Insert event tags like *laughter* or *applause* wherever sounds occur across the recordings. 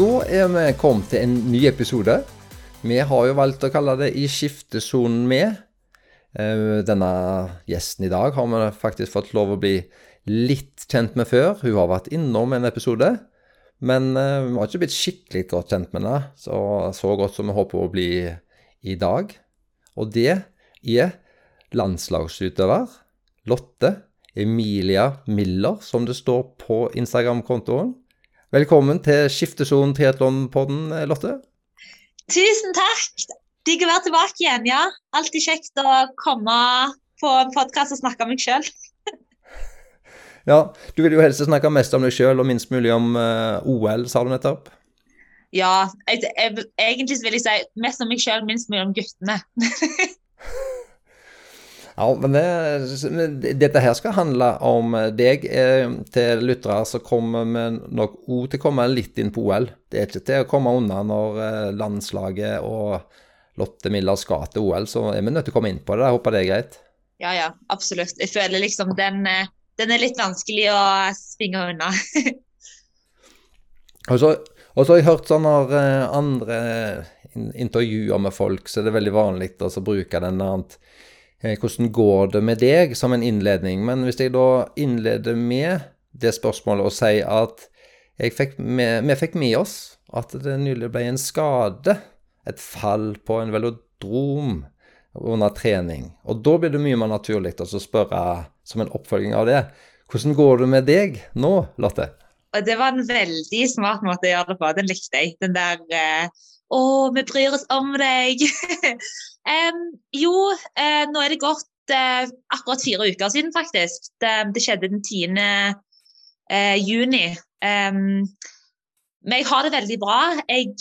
Da er vi kommet til en ny episode. Vi har jo valgt å kalle det I skiftesonen med. Eh, denne gjesten i dag har vi faktisk fått lov å bli litt kjent med før. Hun har vært innom en episode. Men eh, vi har ikke blitt skikkelig godt kjent med henne, så, så godt som vi håper å bli i dag. Og det er landslagsutøver Lotte Emilia Miller, som det står på Instagram-kontoen. Velkommen til Skiftesonen triatlonpodden, Lotte. Tusen takk. Digg å være tilbake igjen, ja. Alltid kjekt å komme på en podkast og snakke om meg sjøl. *laughs* ja, du vil jo helst snakke mest om deg sjøl og minst mulig om uh, OL, sa du nettopp. Ja, jeg, jeg, egentlig vil jeg si mest om meg sjøl, minst mulig om guttene. *laughs* Ja, men det, dette her skal handle om deg. Eh, til lyttere så kommer vi nok òg til å komme litt inn på OL. Det er ikke til å komme unna når eh, landslaget og Lotte Miller skal til OL, så er vi nødt til å komme inn på det. Jeg håper det er greit. Ja, ja, absolutt. Jeg føler liksom den, eh, den er litt vanskelig å springe unna. *laughs* og, så, og så har jeg hørt sånne andre intervjuer med folk, så er det veldig vanlig å bruke den annet Eh, hvordan går det med deg, som en innledning. Men hvis jeg da innleder med det spørsmålet og sier at fikk med, vi fikk med oss at det nylig ble en skade, et fall på en velodrom under trening. Og da blir det mye mer naturlig å spørre, som en oppfølging av det, hvordan går det med deg nå, Lotte? Og Det var en veldig smart måte å gjøre det på. Den likte jeg. Den der eh, Å, vi bryr oss om deg. *laughs* jo, uh, nå er det gått uh, akkurat fire uker siden, faktisk. Det, det skjedde den 10. Uh, juni. Men jeg har det veldig bra. Jeg,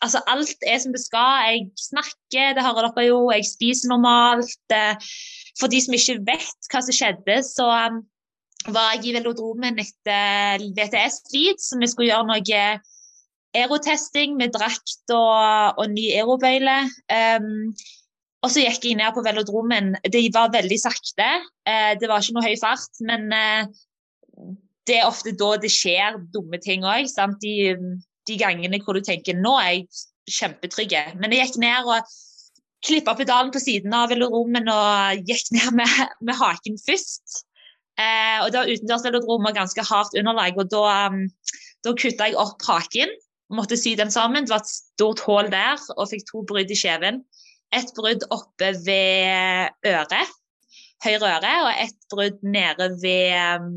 altså alt er som det skal. Jeg snakker, det hører dere jo. Jeg spiser normalt. for de som ikke vet hva som skjedde, så var jeg i velodromen etter VTS-strid, som vi skulle gjøre noe aerotesting med drakt og, og ny aerobøyle. Um, og så gikk jeg ned på velodromen. Det var veldig sakte. Uh, det var ikke noe høy fart, men uh, det er ofte da det skjer dumme ting òg. De, de gangene hvor du tenker nå er jeg kjempetrygg. Men jeg gikk ned og klippa pedalen på siden av velodromen og gikk ned med, med haken først. Eh, og Det var utendørsvelodrom og ganske hardt underlag. og Da, um, da kutta jeg opp haken, måtte sy den sammen. Det var et stort hull der og fikk to brudd i kjeven. Et brudd oppe ved øret, høyre øre, og et brudd nede ved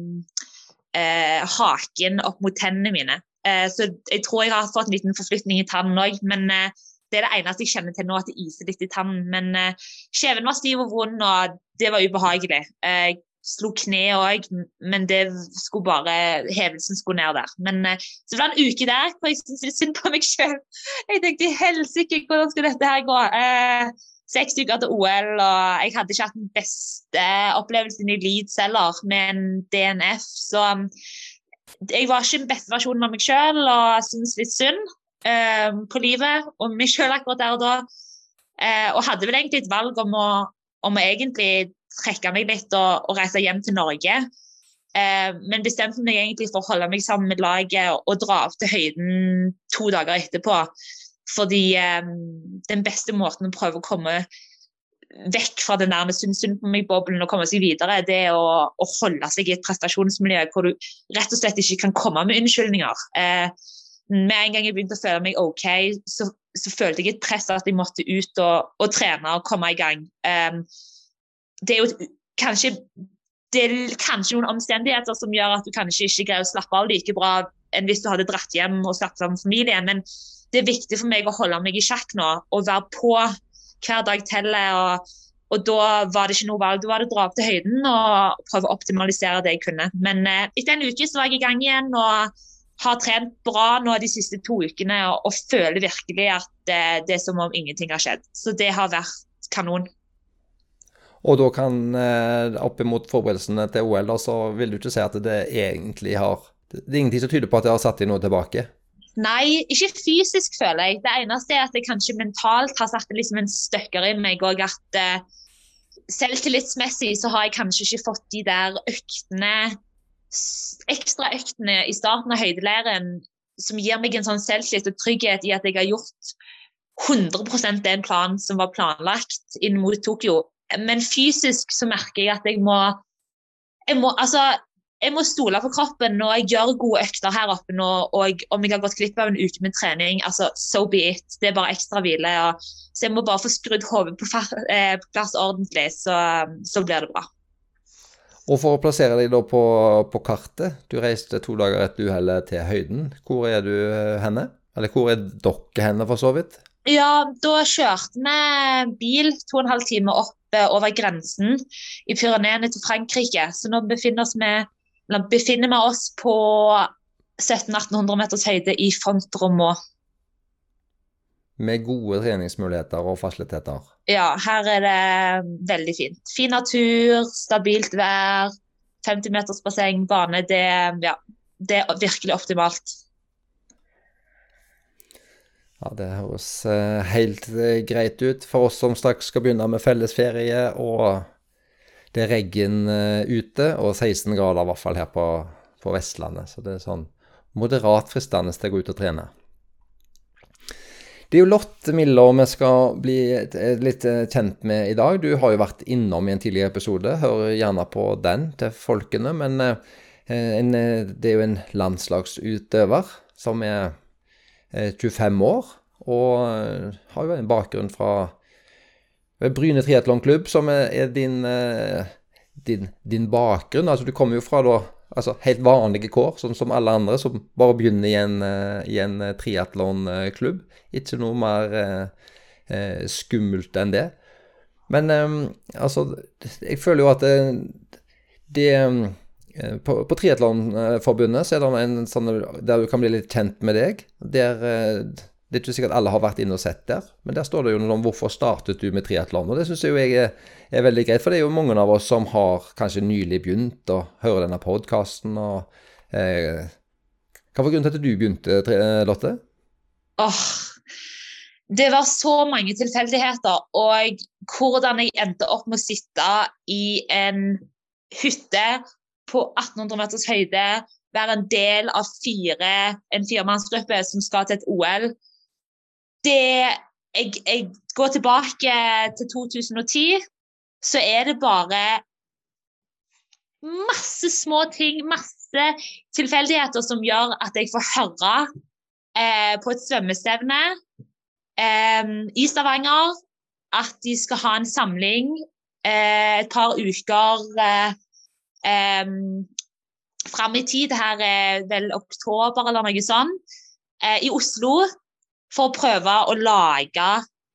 eh, haken opp mot tennene mine. Eh, så jeg tror jeg har fått en liten forflytning i tannen òg, men eh, det er det eneste jeg kjenner til nå, at det iser litt i tannen. Men eh, kjeven var stiv og vond, og det var ubehagelig. Jeg slo kneet òg, men det skulle bare hevelsen skulle ned der. Men uh, så det var en uke der hvor jeg syntes litt synd på meg sjøl. Jeg tenkte helsike, hvordan skal dette her gå? Uh, seks uker til OL, og jeg hadde ikke hatt den beste opplevelsen i Leeds heller, med en DNF. Så um, jeg var ikke den beste versjonen av meg sjøl og syntes litt synd på livet og meg sjøl akkurat der og da. og hadde vel egentlig et valg om å, om å egentlig trekke meg litt og, og reise hjem til Norge. Eh, men bestemte meg egentlig for å holde meg sammen med laget og, dra opp til høyden to dager etterpå. Fordi eh, den beste måten å prøve å komme vekk fra den nærmest på meg-boblen og komme seg videre, det er å, å, holde seg i et prestasjonsmiljø hvor du rett og slett ikke kan komme med unnskyldninger. Eh, med en gang jeg begynte å føle meg OK, så, så følte jeg et press at jeg måtte ut og, og trene og komme i gang. Um, det er jo kanskje det er kanskje noen omstendigheter som gjør at du kanskje ikke greier å slappe av like bra enn hvis du hadde dratt hjem og slappet av med familien. Men det er viktig for meg å holde meg i sjakk nå og være på hver dag teller. Og, og, da var det ikke noe valg. Da var det å dra opp til høyden og prøve å optimalisere det jeg kunne. Men eh, etter en uke så var jeg i gang igjen og har trent bra nå de siste to ukene og, og føler virkelig at eh, det er som om ingenting har skjedd. Så det har vært kanon. Og da kan, eh, opp imot forberedelsene til OL, da, så vil du ikke si at det egentlig har Det er ingenting som tyder på at det har satt deg noe tilbake? Nei, ikke fysisk, føler jeg. Det eneste er at det kanskje mentalt har satt liksom en støkker i meg. Og at uh, selvtillitsmessig så har jeg kanskje ikke fått de der øktene, ekstra øktene i starten av høydeleiren som gir meg en sånn selvtillit og trygghet i at jeg har gjort 100% den planen som var planlagt inn mot Tokyo. Men fysisk så merker jeg at jeg må, jeg må altså, jeg må stole på kroppen når jeg gjør gode økter her oppe nå. Og om jeg har gått glipp av en uke med trening, altså so be it. Det er bare ekstra hvile. Og, så jeg må bare få skrudd hodet på, eh, på, plass ordentlig, så, så, blir det bra. Og for å plassere deg da på, på kartet, du reiste to dager etter uhellet til høyden. Hvor er du eh, henne? Eller hvor er dere henne, for så vidt? Ja, da kjørte vi bil to og en halv time opp eh, over grensen i Pyreneene til Frankrike. Så nå befinner, oss med, befinner vi oss på 1700-1800 meters høyde i frontrommet. Med gode treningsmuligheter og fasiliteter? Ja, her er det veldig fint. Fin natur, stabilt vær, 50 meters basseng, bane. Det, ja, det er virkelig optimalt. Ja, Det høres eh, helt eh, greit ut for oss som straks skal begynne med fellesferie. Og det er regn eh, ute, og 16 grader i hvert fall her på, på Vestlandet. Så det er sånn moderat fristende til å gå ut og trene. Det er jo Lotte Miller vi skal bli litt kjent med i dag. Du har jo vært innom i en tidligere episode. Hør gjerne på den til folkene. Men en, det er jo en landslagsutøver som er 25 eh, år, og eh, har jo en bakgrunn fra eh, Bryne triatlonklubb, som er din, din, din, bakgrunn. Altså, du kommer jo fra da, altså, helt vanlige kår, sånn som alle andre som bare begynner i en, i en triatlonklubb. Ikke noe mer eh, skummelt enn det. Men eh, altså, jeg føler jo at det, det på, på Triatlonforbundet så er det en sånn der du kan bli litt kjent med deg. Der, eh, det er ikke sikkert alle har vært inne og sett der, men der står det jo noe om hvorfor startet du med triatlon. Og det syns jeg er, er, veldig greit, for det er jo mange av oss som har kanskje nylig begynt å høre denne podkasten. Eh, hva var grunnen til at du begynte, Lotte? Åh, det var så mange tilfeldigheter. Og hvordan jeg endte opp med å sitte i en hytte på 1800 meters høyde, være en del av fire, en firemannsgruppe som skal til et OL. Det jeg, jeg, går tilbake til 2010, så er det bare masse små ting, masse tilfeldigheter som gjør at jeg får høre eh, på et svømmestevne eh, i Stavanger at de skal ha en samling eh, et par uker eh, fram i tid, her er vel oktober eller noe sånt, Eh, i Oslo for å prøve å lage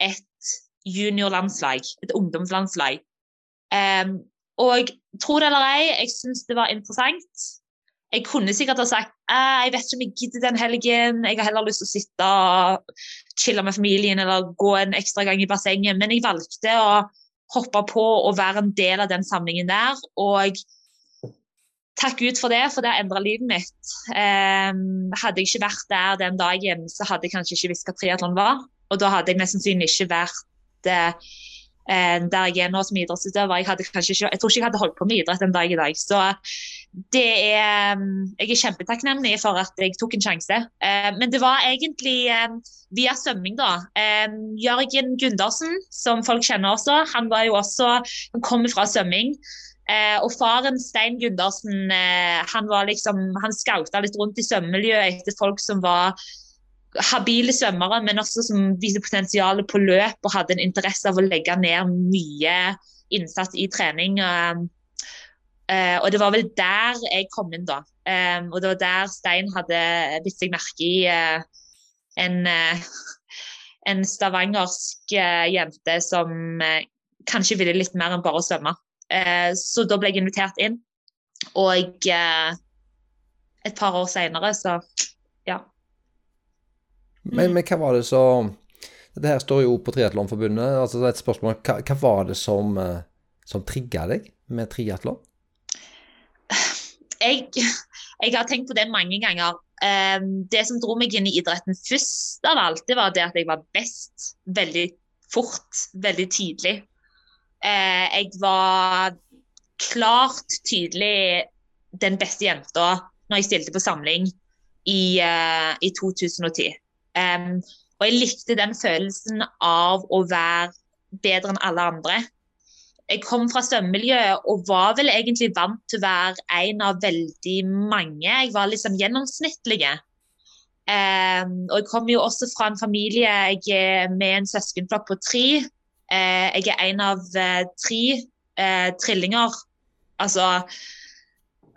et juniorlandslag, et ungdomslandslag. Eh, og tro det eller ei, jeg syns det var interessant. Jeg kunne sikkert ha sagt jeg vet ikke om jeg gidder den helgen, jeg har heller lyst til å sitte og chille med familien eller gå en ekstra gang i bassenget, men jeg valgte å hoppe på og være en del av den samlingen der. Og takk Gud for det, for det har endra livet mitt. Um, hadde jeg ikke vært der den dagen, så hadde jeg kanskje ikke visst hva triatlon var. Og da hadde jeg mest sannsynlig ikke vært uh, der jeg er nå som idrettsutøver. Jeg, hadde ikke, jeg tror ikke jeg hadde holdt på med idrett en dag i dag. Så det er Jeg er kjempetakknemlig for at jeg tok en sjanse. Uh, men det var egentlig um, via svømming, da. Jørgen Gundersen, som folk kjenner også, han var jo også Han kommer fra svømming. Eh, og faren Stein Gundersen eh, han var liksom, han skauta litt rundt i svømmemiljøet etter folk som var habile svømmere, men også som viste potensial på løp og hadde en interesse av å legge ned mye innsats i trening. Eh, og det var vel der jeg kom inn, da. Eh, og det var der Stein hadde bitt seg merke i eh, en, eh, en stavangersk jente som kanskje ville litt mer enn bare å svømme. Eh, så da ble jeg invitert inn. Og eh, et par år seinere, så ja. Men, men, hva var det som Dette her står jo på Triatlonforbundet. altså et spørsmål, Hva, hva var det som, eh, som trigga deg med triatlon? Jeg, jeg, har tenkt på det mange ganger. Det som dro meg inn i idretten først av alt, det var det at jeg var best veldig fort, veldig tidlig. Eh, jeg var klart tydelig den beste jenta når jeg stilte på samling. i, eh, i 2010. Um, og jeg likte den følelsen av å være bedre enn alle andre. Jeg kom fra svømmemiljøet og var vel egentlig vant til å være en av veldig mange. Jeg var liksom gjennomsnittlig. Um, og jeg kom jo også fra en familie jeg er med en søskenflokk på tre. Uh, jeg er en av uh, tre uh, trillinger. Altså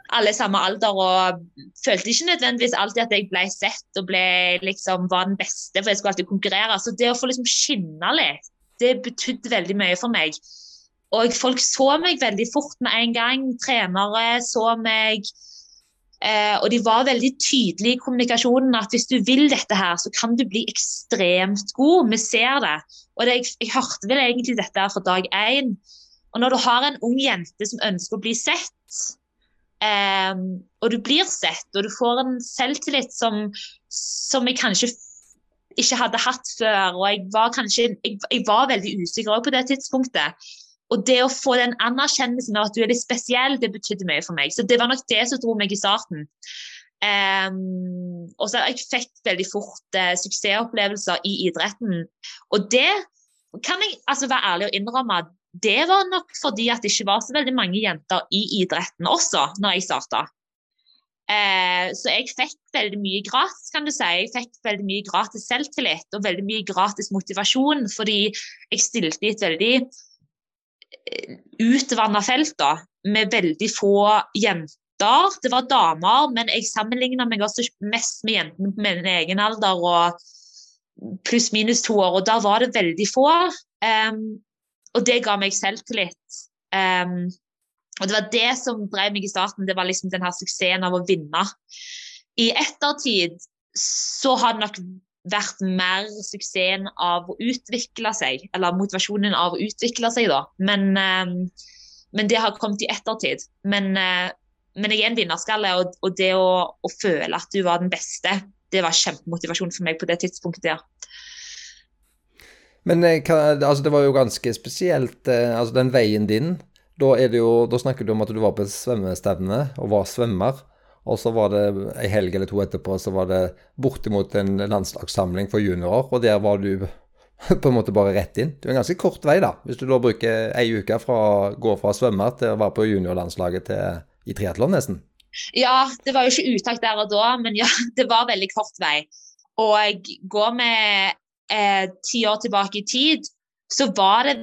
alle samme alder og følte ikke nødvendigvis alltid at jeg ble sett og ble, liksom, var den beste, for jeg skulle alltid konkurrere. Så det å få liksom skinne litt, det betydde veldig mye for meg. Og folk så meg veldig fort med en gang. Trenere så meg. Eh, og de var veldig tydelige i kommunikasjonen at hvis du vil dette her, så kan du bli ekstremt god. Vi ser det. Og det, jeg, jeg, hørte vel egentlig dette fra dag én. Og når du har en ung jente som ønsker å bli sett, eh, og du blir sett, og du får en selvtillit som, som jeg kanskje ikke hadde hatt før, og jeg var kanskje jeg, jeg var veldig usikker på det tidspunktet. Og det å få den anerkjennelsen av at du er litt spesiell, det betydde mye for meg. Så det var nok det som dro meg i starten. Um, og så jeg fikk veldig fort uh, suksessopplevelser i idretten. Og det kan jeg altså være ærlig og innrømme det var nok fordi at det ikke var så veldig mange jenter i idretten også, når jeg starta. Uh, så jeg fikk veldig mye gratis, kan du si. Jeg fikk veldig mye gratis selvtillit og veldig mye gratis motivasjon, fordi jeg stilte i et veldig utvanna felt da, med veldig få jenter. Det var damer, men jeg sammenligna meg også mest med jentene på min egen alder og pluss-minus to år, og da var det veldig få. Um, og det ga meg selvtillit. Um, og det var det som drev meg i starten, det var liksom den her suksessen av å vinne. I ettertid så har det nok vært mer suksessen av å utvikle seg, eller motivasjonen av å utvikle seg, da. Men, uh, men det har kommet i ettertid. Men, uh, men jeg er en vinnerskalle, og, og det å, å, føle at du var den beste, det var kjempemotivasjon for meg på det tidspunktet, der. Men eh, altså, det var jo ganske spesielt, altså den veien din. Da, jo, da snakker du om at du var på svømmestevne og var svømmer. Og så var det ei helg eller to etterpå så var det bortimot en landslagssamling for juniorer, og der var du på en måte bare rett inn. Det er en ganske kort vei, da, hvis du da bruker ei uke fra å gå fra svømmer til å være på juniorlandslaget til, i triatlon, nesten. Ja, det var jo ikke uttak der og da, men ja, *laughs* det var veldig kort vei. Og går med eh, ti år tilbake i tid, så var det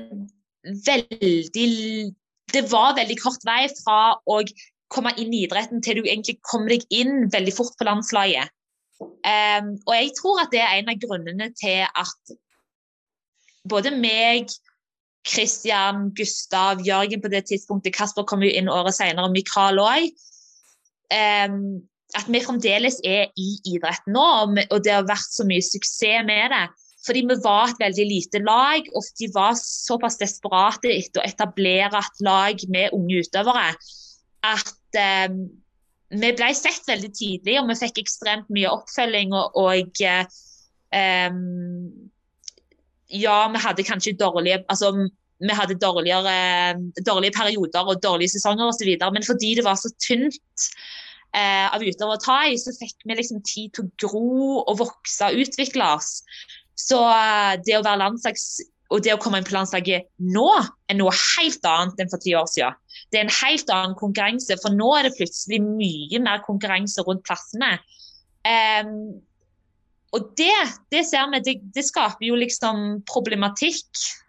veldig Det var veldig kort vei fra å komme inn i idretten til du egentlig kommer deg inn veldig fort på landslaget. Um, og jeg tror at det er en av grunnene til at både meg, Kristian, Gustav, Jørgen på det tidspunktet, Kasper kom jo inn året senere, og Mikael òg. Um, at vi fremdeles er i idretten nå, og det har vært så mye suksess med det. Fordi vi var et veldig lite lag, og de var såpass desperate etter å etablere et lag med unge utøvere at eh, vi ble sett veldig tidlig, og vi fikk ekstremt mye oppfølging. Og, og eh, ja, vi hadde kanskje dårlige altså, vi hadde dårligere, dårlige perioder og dårlige sesonger osv. Men fordi det var så tynt eh, av utøvere å ta i, så fikk vi liksom tid til å gro og vokse og utvikle oss. Så eh, det å være landslags og det å komme inn på landslaget nå er noe helt annet enn for ti år siden. Det er en helt annen konkurranse, for nå er det plutselig mye mer konkurranse rundt plassene. Um, og det, det, ser vi, det, det, skaper jo liksom problematikk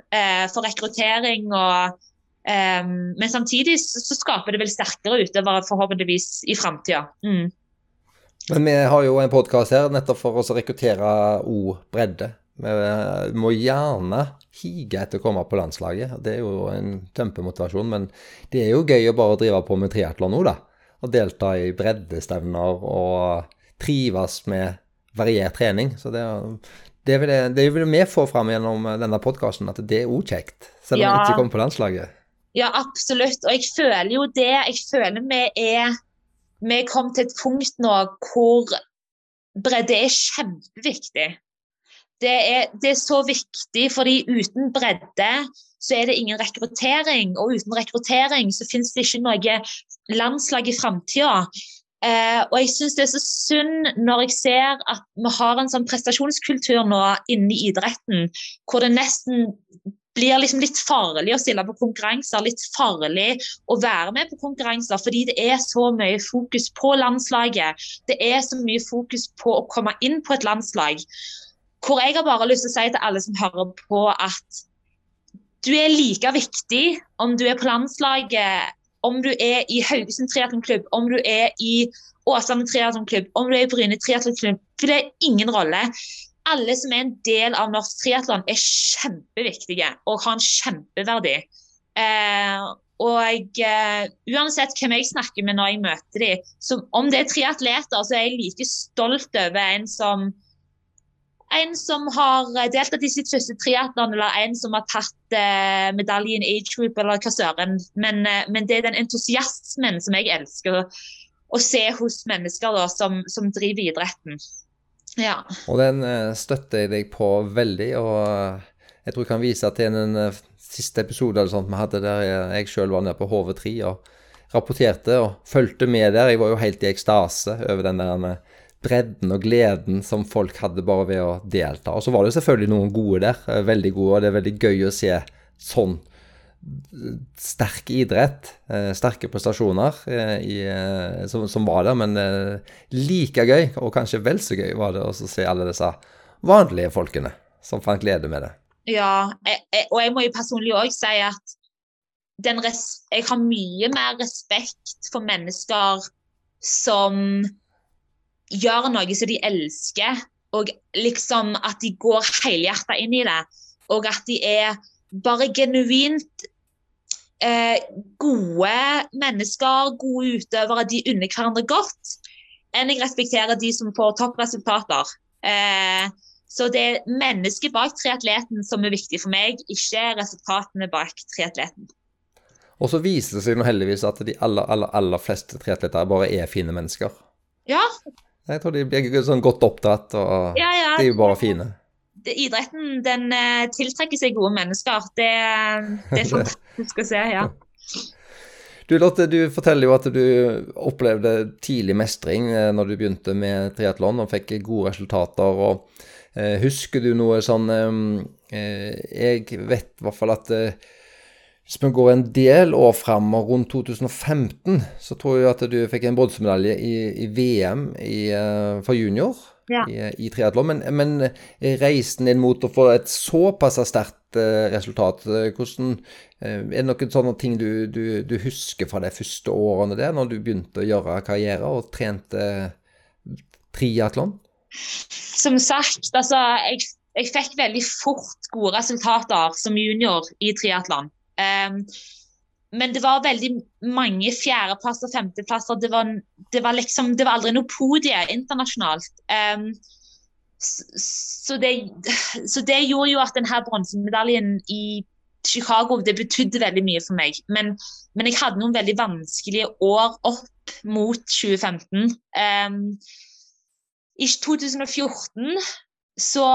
uh, for rekruttering og um, Men samtidig så, skaper det vel sterkere utøvere forhåpentligvis i framtida. Mm. Men vi har jo en podkast her nettopp for å rekruttere o bredde. Vi må gjerne hige etter å komme på landslaget. Det er jo en kjempemotivasjon. Men det er jo gøy å bare drive på med triatlon nå, da. Og delta i breddestevner og trives med variert trening. Så det, det, vil, det, det vil vi få fram gjennom denne podkasten, at det er òg kjekt. Selv om ja. vi ikke kommer på landslaget. Ja, absolutt. Og jeg føler jo det. Jeg føler vi er Vi er kommet til et punkt nå hvor bredde er kjempeviktig. Det er, det er, så viktig, fordi uten bredde så er det ingen rekruttering. Og uten rekruttering så finnes det ikke noe landslag i framtida. Eh, og jeg syns det er så synd når jeg ser at vi har en sånn prestasjonskultur nå inne i idretten, hvor det nesten blir liksom litt farlig å stille på konkurranser, litt farlig å være med på konkurranser, fordi det er så mye fokus på landslaget. Det er så mye fokus på å komme inn på et landslag. Hvor jeg har bare lyst til å si til alle som hører på, at du er like viktig om du er på landslaget, om du er i Haugesund triatlonklubb, om du er i Åsane triatlonklubb, om du er i Bryne triatlonklubb. For det er ingen rolle alle som er en del av norsk triatlon, er kjempeviktige og har en kjempeverdi. Eh, og uh, uansett hvem jeg snakker med når jeg møter dem, så om det er triatleter, så er jeg like stolt over en som en som har deltatt i sitt første triatlon, eller en som har tatt eh, medaljen age group, eller hva søren. Men, eh, men, det er den entusiasmen som jeg elsker å se hos mennesker da, som, som driver idretten. Ja. Og den eh, støtter jeg deg på veldig. Og uh, jeg tror jeg kan vise til den en siste episode eller sånt vi hadde der jeg sjøl var nede på HV3 og rapporterte og fulgte med der. Jeg var jo helt i ekstase over den der bredden og gleden som folk hadde bare ved å delta. Og så var det jo selvfølgelig noen gode der, veldig gode, og det er veldig gøy å se sånn sterk idrett, eh, sterke prestasjoner eh, i, eh, som, som, var der. Men like gøy, og kanskje vel så gøy, var det å se alle disse vanlige folkene som fant glede med det. Ja, og jeg må jo personlig òg si at jeg har mye mer respekt for mennesker som gjør noe som de elsker, og liksom at de går helhjerta inn i det. Og at de er bare genuint eh, gode mennesker, gode utøvere, de unner hverandre godt, enn jeg respekterer de som får toppresultater. Eh, så det er mennesket bak triatleten som er viktig for meg, ikke resultatene bak triatleten. Og så viser det seg nå heldigvis at de aller, aller, aller fleste triatleter bare er fine mennesker. Ja. Jeg tror de blir sånn godt oppdratt, og ja, ja. de er jo bare fine idretten den uh, tiltrekker seg gode mennesker. Det, det er fantastisk å se, ja. *laughs* Du Lotte, du forteller jo at du opplevde tidlig mestring eh, når du begynte med triatlon og fikk gode resultater. og eh, Husker du noe sånn eh, Jeg vet i hvert fall at eh, hvis vi går en del år fram, og rundt 2015, så tror jeg at du fikk en bronsemedalje i, i, VM i, uh, for junior ja. i, i triatlon. Men, men, reisen din mot å få et såpass sterkt resultat, eh, hvordan Er det noen sånne ting du, du, du, husker fra de første årene der, når du begynte å gjøre karriere og trente triatlon? Som sagt, altså jeg, jeg, fikk veldig fort gode resultater som junior i triatlon. Um, men det var veldig mange fjerdeplasser, femteplasser. Det var, det var liksom, det var aldri noe podie internasjonalt. Um, så, det, så, det, gjorde jo at denne bronsemedaljen i Chicago det betydde veldig mye for meg. Men, men, jeg hadde noen veldig vanskelige år opp mot 2015. Um, I 2014 så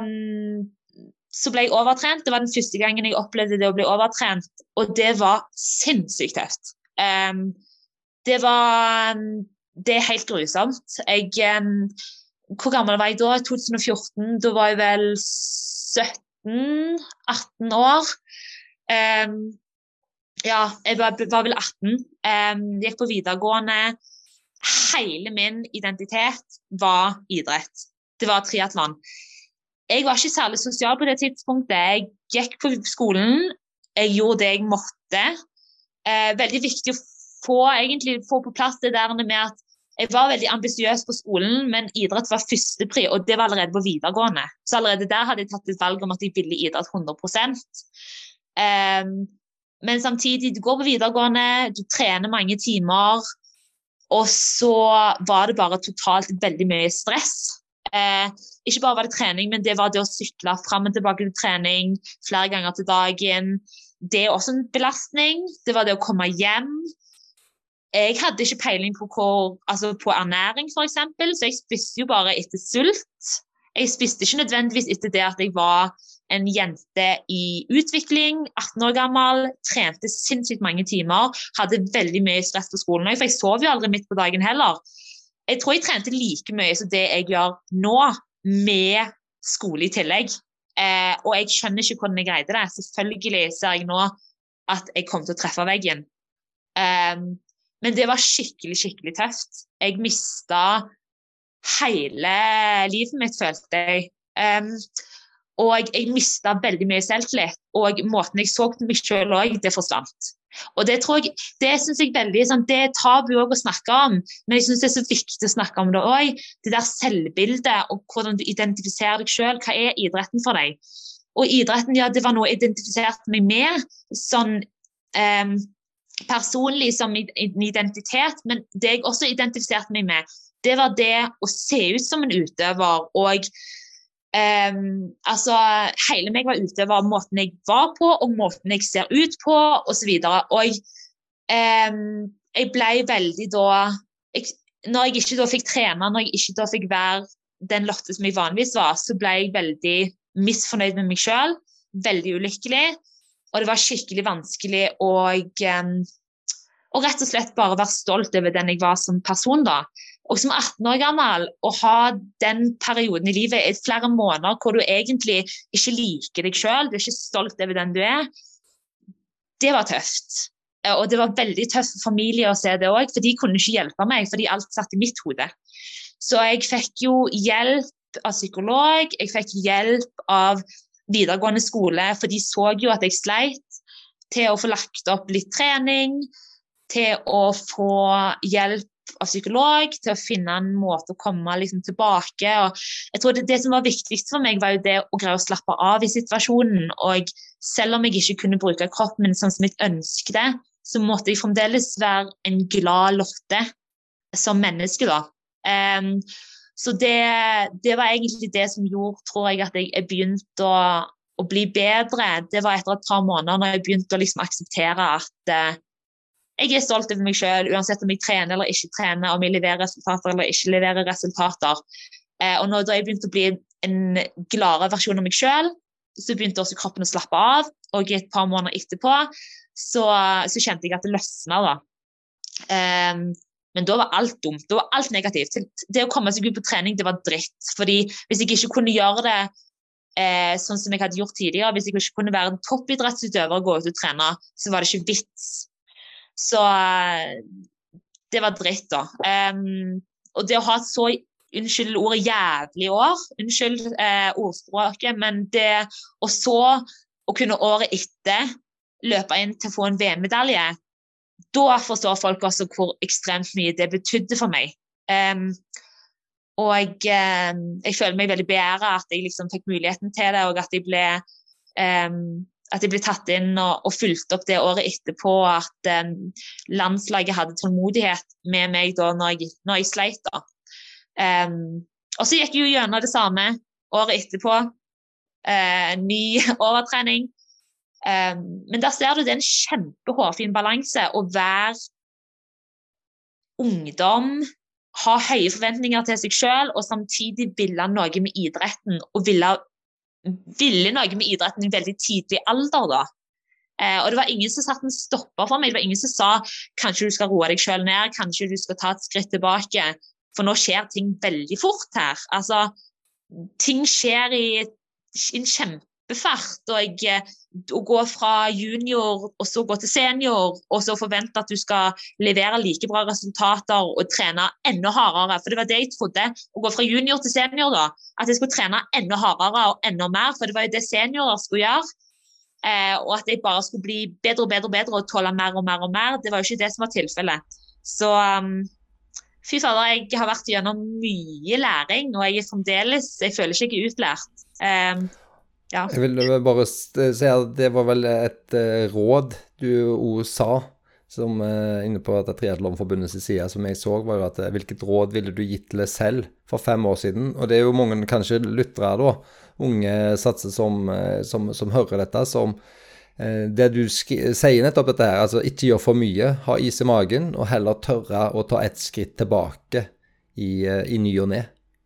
um, så ble jeg overtrent. Det var den første gangen jeg opplevde det å bli overtrent, og det var sinnssykt tøft. Um, det var Det er helt grusomt. Jeg um, Hvor gammel var jeg da? 2014? Da var jeg vel 17-18 år. Um, ja, jeg var, var vel 18. Um, gikk på videregående. Hele min identitet var idrett. Det var triatlon jeg var ikke særlig sosial på det tidspunktet. Jeg gikk på skolen, jeg gjorde det jeg måtte. Eh, veldig viktig å få, egentlig, få på plass det der med at jeg var veldig ambisiøs på skolen, men idrett var førstepri, og det var allerede på videregående. Så allerede der hadde jeg tatt et valg om at jeg ville idrett 100 um, Men samtidig, du går på videregående, du trener mange timer, og så var det bare totalt veldig mye stress. Eh, ikke bare var det trening, men det var det å sykle fram og tilbake til trening flere ganger til dagen. Det er også en belastning. Det var det å komme hjem. Jeg hadde ikke peiling på, hvor, altså på ernæring, f.eks., så jeg spiste jo bare etter sult. Jeg spiste ikke nødvendigvis etter det at jeg var en jente i utvikling, 18 år gammel, trente sinnssykt mange timer, hadde veldig mye stress på skolen. For jeg sov jo aldri midt på dagen heller. Jeg tror jeg trente like mye som det jeg gjør nå, med skole i tillegg. Eh, og jeg skjønner ikke hvordan jeg greide det. Selvfølgelig ser jeg nå at jeg kom til å treffe veggen. Um, men det var skikkelig, skikkelig tøft. Jeg mista hele livet mitt, følte jeg. Um, og jeg mista veldig mye selvtillit. Og måten jeg så på meg sjøl òg, det forsvant. Og det tror jeg, det synes jeg veldig, sånn, det er tabu å snakke om, men jeg syns det er så viktig å snakke om det òg. Det der selvbildet og hvordan du identifiserer deg sjøl. Hva er idretten for deg? Og idretten, ja, det var noe jeg identifiserte meg med. sånn um, personlig som en identitet, men det jeg også identifiserte meg med, det var det å se ut som en utøver. Og um, altså Hele meg var ute var måten jeg var på og måten jeg ser ut på osv. Og, og um, jeg ble veldig da jeg, Når jeg ikke da fikk trene, når jeg ikke da fikk være den Lotte som jeg vanligvis var, så ble jeg veldig misfornøyd med meg sjøl. Veldig ulykkelig. Og det var skikkelig vanskelig å og rett og slett bare være stolt over den jeg var som person. da. Og som 18 år gammel, å ha den perioden i livet i flere måneder hvor du egentlig ikke liker deg sjøl, du er ikke stolt over den du er, det var tøft. Og det var veldig tøft for familie å se det òg, for de kunne ikke hjelpe meg, fordi alt satt i mitt hode. Så jeg fikk jo hjelp av psykolog, jeg fikk hjelp av videregående skole, for de så jo at jeg sleit, til å få lagt opp litt trening til å få hjelp av psykolog, til å finne en måte å komme liksom, tilbake. Og jeg tror det, det, som var viktigst for meg, var jo det å greie å slappe av i situasjonen. Og selv om jeg ikke kunne bruke kroppen min sånn som jeg ønsket, så måtte jeg fremdeles være en glad Lotte som menneske, da. Um, så det, det, var egentlig det som gjorde, tror jeg, at jeg begynte å, å bli bedre. Det var etter et par måneder når jeg begynte å liksom akseptere at uh, jeg er stolt over meg sjøl, uansett om jeg trener eller ikke trener, om jeg leverer resultater eller ikke leverer resultater. Eh, og når jeg begynte å bli en gladere versjon av meg sjøl, så begynte også kroppen å slappe av. Og et par måneder etterpå så, så kjente jeg at det løsna, da. Um, men da var alt dumt. Det var alt negativt. Det å komme seg ut på trening, det var dritt. Fordi hvis jeg ikke kunne gjøre det eh, sånn som jeg hadde gjort tidligere, hvis jeg ikke kunne være en toppidrettsutøver og gå ut og trene, så var det ikke vits. Så eh, det var dritt, da. Um, og det å ha et så Unnskyld ordet jævlig år, unnskyld eh, ordspråket, men det Og så å kunne året etter løpe inn til å få en VM-medalje, da forstår folk også hvor ekstremt mye det betydde for meg. Um, og jeg, um, jeg, føler meg veldig beæra at jeg liksom fikk muligheten til det, og at jeg ble um, at jeg ble tatt inn og, og fulgt opp det året etterpå. At um, landslaget hadde tålmodighet med meg da når jeg, når jeg sleit. da. Um, og så gikk jeg jo gjennom det samme året etterpå. Uh, ny *laughs* overtrening. Um, men der ser du det er en kjempehårfin balanse å være ungdom, ha høye forventninger til seg sjøl og samtidig ville noe med idretten og ville ville noe med idretten i veldig tidlig alder. da. Eh, og det var ingen som satte en stopper for meg. Det var ingen som sa kanskje du skal roe deg sjøl ned, kanskje du skal ta et skritt tilbake. For nå skjer ting veldig fort her. Altså, ting skjer i en kjempefart. Og jeg, å gå fra junior og så gå til senior, og så forvente at du skal levere like bra resultater og trene enda hardere. For det var det jeg trodde. Å gå fra junior til senior, da. At jeg skulle trene enda hardere og enda mer. For det var jo det seniorer skulle gjøre. Eh, og at jeg bare skulle bli bedre og bedre og bedre og tåle mer og mer og mer. Det var jo ikke det som var tilfellet. Så um, fy fader, jeg har vært gjennom mye læring, og jeg er fremdeles Jeg føler ikke jeg er utlært. Um, ja. Jeg vil bare si at det var vel et uh, råd du òg sa, som uh, inne på Triatlonforbundets side, som jeg så, var jo at hvilket råd ville du gitt til deg selv for fem år siden? Og det er jo mange kanskje lyttere, da, unge satser som, som, som hører dette, som det du sier nettopp dette her, altså ikke gjør for mye, ha is i magen, og heller tørre å ta et skritt tilbake i, i ny og ne.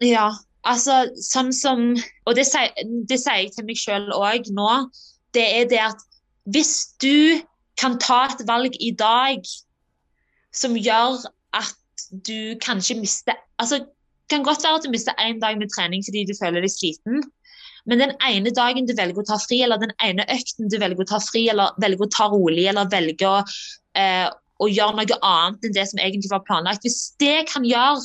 Ja, Altså, sånn som Og det sier, det sier jeg til meg sjøl òg nå. Det er det at hvis du kan ta et valg i dag som gjør at du kanskje mister Altså, det kan godt være at du mister én dag med trening fordi du føler deg sliten. Men den ene dagen du velger å ta fri, eller den ene økten du velger å ta fri, eller velger å ta rolig, eller velger å, eh, å gjøre noe annet enn det som egentlig var planlagt Hvis det kan gjøre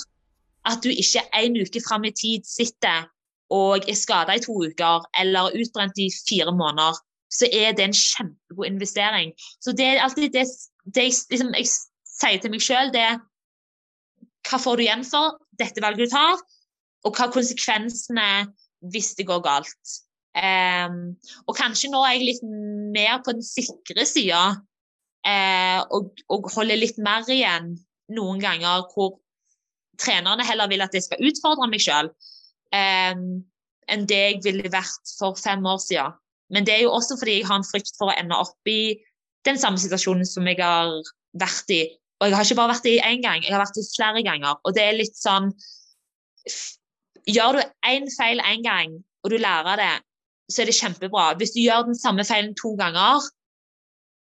at du ikke en uke fram i tid sitter og er skada i to uker eller utbrent i fire måneder, så er det en kjempegod investering. Så det er alltid det, det liksom, jeg sier til meg sjøl, det er hva får du igjen for dette valget du tar, og hva konsekvensene hvis det går galt. Um, og kanskje nå er jeg litt mer på den sikre sida uh, og, og holder litt mer igjen noen ganger hvor trenerne heller vil at jeg skal utfordre meg sjøl, um, enn det jeg ville vært for fem år siden. Men det er jo også fordi jeg har en frykt for å ende opp i den samme situasjonen som jeg har vært i. Og jeg har ikke bare vært i én gang, jeg har vært i flere ganger. Og det er litt sånn Gjør du én feil én gang, og du lærer det, så er det kjempebra. Hvis du gjør den samme feilen to ganger,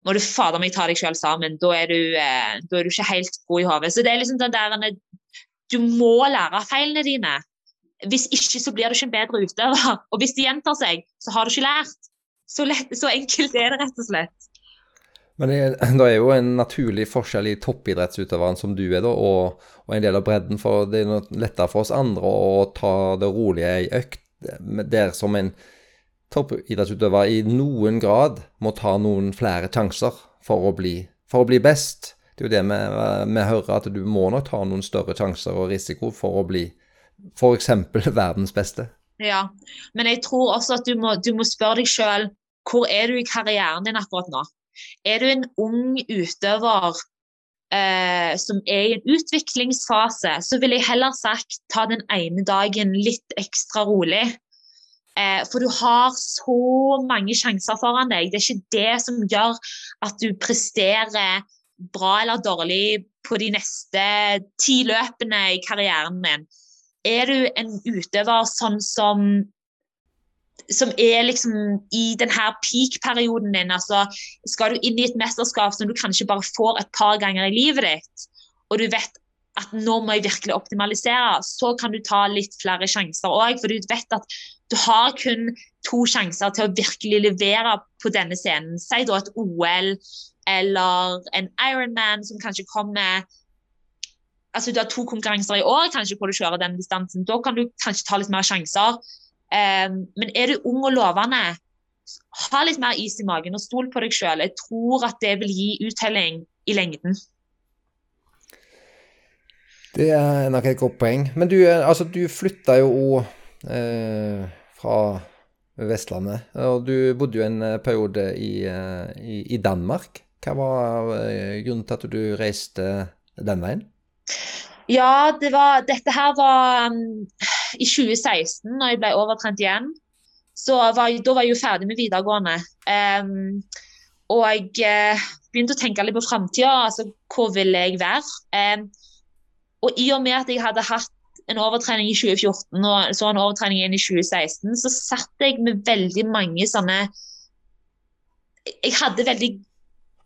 må du fader meg ta deg sjøl sammen. Da er, du, eh, da er, du, ikke helt god i hodet. Så det er liksom den der du må lære av feilene dine. Hvis ikke så blir du ikke en bedre utøver. Og hvis det gjentar seg, så har du ikke lært. Så, lett, så enkelt er det rett og slett. Men det, er jo en naturlig forskjell i toppidrettsutøveren som du er, da, og, og, en del av bredden. For det er lettere for oss andre å ta det rolige i økt, der som en toppidrettsutøver i noen grad må ta noen flere sjanser for å bli, for å bli best. Det er jo det vi, vi hører, at du må nok ta noen større sjanser og risiko for å bli f.eks. *laughs* verdens beste. Ja, men jeg tror også at du må, du må spørre deg sjøl hvor er du i karrieren din akkurat nå? Er du en ung utøver eh, som er i en utviklingsfase, så vil jeg heller sagt ta den ene dagen litt ekstra rolig. Eh, for du har så mange sjanser foran deg. Det er ikke det som gjør at du presterer bra eller dårlig på de neste ti løpene i karrieren din? Er du en utøver sånn som som er liksom i denne peak-perioden din. altså Skal du inn i et mesterskap som du kanskje bare får et par ganger i livet ditt, og du vet at nå må jeg virkelig optimalisere, så kan du ta litt flere sjanser òg. For du vet at du har kun to sjanser til å virkelig levere på denne scenen. Si da et OL eller en Ironman som kanskje kommer altså Du har to konkurranser i år kanskje hvor du kjører den distansen. Da kan du kanskje ta litt mer sjanser. Um, men er du ung og lovende, ha litt mer is i magen og stol på deg sjøl. Jeg tror at det vil gi uttelling i lengden. Det er nok et godt poeng. Men du, eh, altså, du flytta jo eh, fra Vestlandet, og du bodde jo en periode i, eh, i, i Danmark. Hva var eh, grunnen til at du reiste den veien? Ja, det var, dette her var um, i 2016, når jeg ble overtrent igjen. Så var, da var jeg jo ferdig med videregående. Um, og jeg uh, begynte å tenke litt på framtida. Altså, hvor ville jeg være? Um, og i og med at jeg hadde hatt en overtrening i 2014 og så en overtrening igjen i 2016, så satt jeg med veldig mange sånne Jeg hadde veldig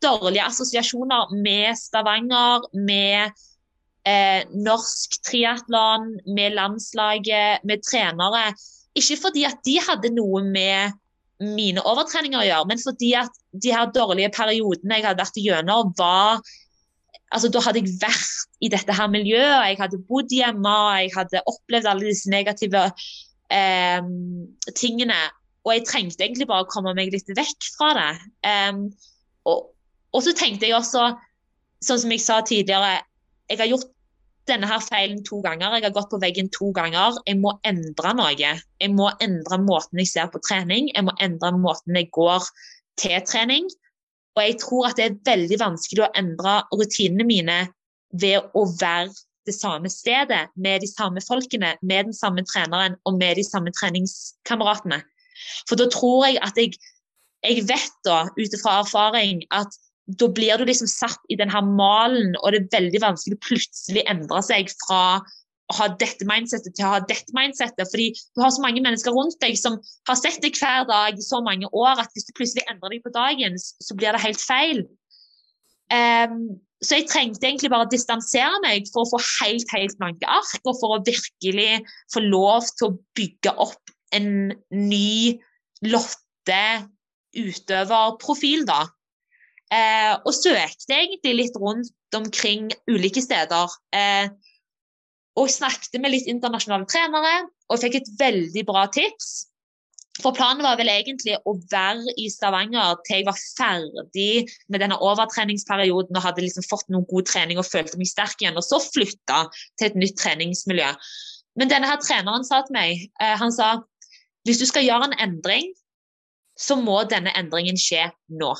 dårlige assosiasjoner med Stavanger, med eh, norsk triatlon, med landslaget, med trenere. Ikke fordi at de hadde noe med mine overtreninger å gjøre, men fordi at de her dårlige periodene jeg hadde vært igjennom, var altså Da hadde jeg vært i dette her miljøet, jeg hadde bodd hjemme, jeg hadde opplevd alle disse negative eh, tingene. Og jeg trengte egentlig bare å komme meg litt vekk fra det. Um, og, og så tenkte jeg også, sånn som jeg sa tidligere, jeg har gjort denne her feilen to ganger. Jeg har gått på veggen to ganger. Jeg må endre noe. Jeg må endre måten jeg ser på trening. Jeg må endre måten jeg går til trening. Og jeg tror at det er veldig vanskelig å endre rutinene mine ved å være det samme stedet, med de samme folkene, med den samme treneren og med de samme treningskameratene. For da tror jeg at jeg, jeg vet da, ut ifra erfaring, at da blir du liksom satt i denne malen, og det er veldig vanskelig å plutselig endre seg fra å ha dette mindsettet til å ha dette mindsettet. Fordi du har så mange mennesker rundt deg som har sett deg hver dag i så mange år at hvis du plutselig endrer deg på dagen, så blir det helt feil. Um, så jeg trengte egentlig bare å distansere meg for å få helt helt blanke ark, og for å virkelig få lov til å bygge opp en ny Lotte utøverprofil, da. Eh, og søkte egentlig litt rundt omkring ulike steder. Eh, og snakket med litt internasjonale trenere og fikk et veldig bra tips. For planen var vel egentlig å være i Stavanger til jeg var ferdig med denne overtreningsperioden og hadde liksom fått noen god trening og følte meg sterk igjen, og så flytta til et nytt treningsmiljø. Men denne her treneren sa til meg eh, han sa hvis du skal gjøre en endring, så må denne endringen skje nå.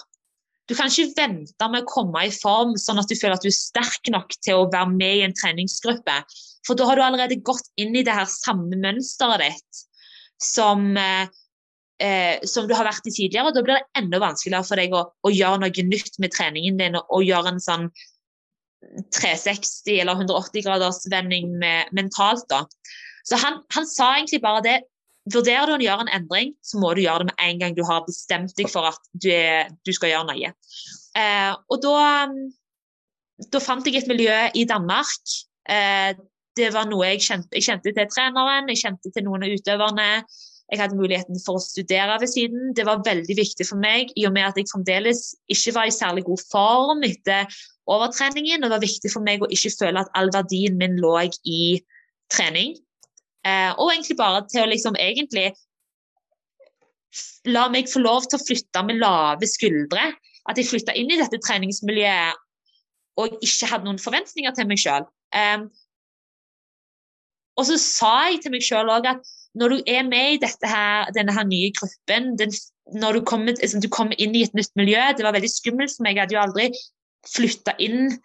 Du kan ikke vente med å komme i form sånn at du føler at du er sterk nok til å være med i en treningsgruppe. For da har du allerede gått inn i det her samme mønsteret ditt som, eh, eh som du har vært i tidligere. og Da blir det enda vanskeligere for deg å, å gjøre noe nytt med treningen din og, gjøre en sånn 360 eller 180 graders vending mentalt. da. Så han, han sa egentlig bare det Vurderer du å gjøre en endring, så må du gjøre det med en gang du har bestemt deg for at du, er, du skal gjøre noe. Eh, og da, da, fant jeg et miljø i Danmark. Eh, det var noe jeg kjente, jeg kjente til treneren, jeg kjente til noen av utøverne. Jeg hadde muligheten for å studere ved siden. Det var veldig viktig for meg, i og med at jeg fremdeles ikke var i særlig god form etter overtreningen. Og det var viktig for meg å ikke føle at all verdien min lå i trening. Eh, og egentlig bare til å liksom egentlig la meg få lov til å flytte med lave skuldre. At jeg flytta inn i dette treningsmiljøet og ikke hadde noen forventninger til meg sjøl. Um, og så sa jeg til meg sjøl òg at når du er med i her, denne her nye gruppen, den, når du kommer, liksom, du kommer, inn i et nytt miljø Det var veldig skummelt for meg. Jeg hadde jo aldri flytta inn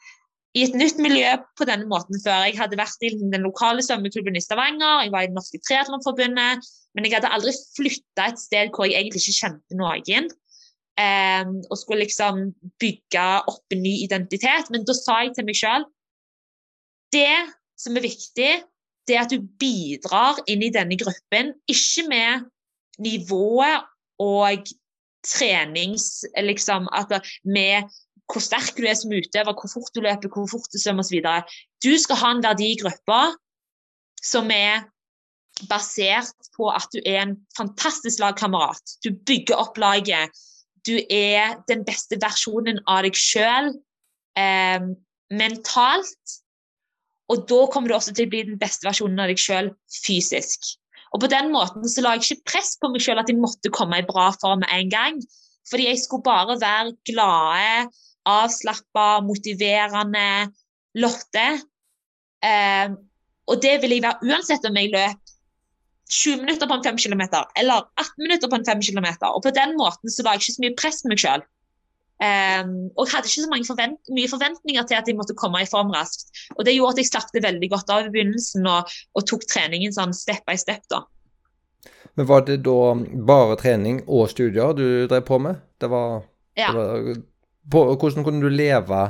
i et nytt miljø på denne måten før. Jeg hadde vært i den lokale svømmeklubben i Stavanger, jeg var i Det norske triatlonforbundet, men jeg hadde aldri flytta et sted hvor jeg egentlig ikke kjente noen. Um, og skulle liksom bygge opp en ny identitet. Men da sa jeg til meg sjøl det som er viktig, det er at du bidrar inn i denne gruppen, ikke med nivået og trenings... Liksom, at med hvor sterk du er som utøver, hvor fort du løper, hvor fort du svømmer osv. Du skal ha en verdi i gruppa som er basert på at du er en fantastisk lagkamerat. Du bygger opp laget. Du er den beste versjonen av deg sjøl eh, mentalt. Og da kommer du også til å bli den beste versjonen av deg sjøl fysisk. Og På den måten så la jeg ikke press på meg sjøl at jeg måtte komme i bra form med en gang. Fordi jeg skulle bare være glade, avslappa, motiverende Lotte. Eh, og det vil jeg være uansett om jeg løp 20 minutter på en 5 km eller 18 minutter på en 5 km. Og på den måten så la jeg ikke så mye press på meg sjøl. Um, ehm, og jeg hadde ikke så forvent mye forventninger til at jeg måtte komme i form raskt. Og det gjorde at jeg slapp det veldig godt av i begynnelsen og, og, tok treningen sånn step by step. da. Men var det da bare trening og studier du drev på med? Det var, ja. det var på, hvordan kunne du leve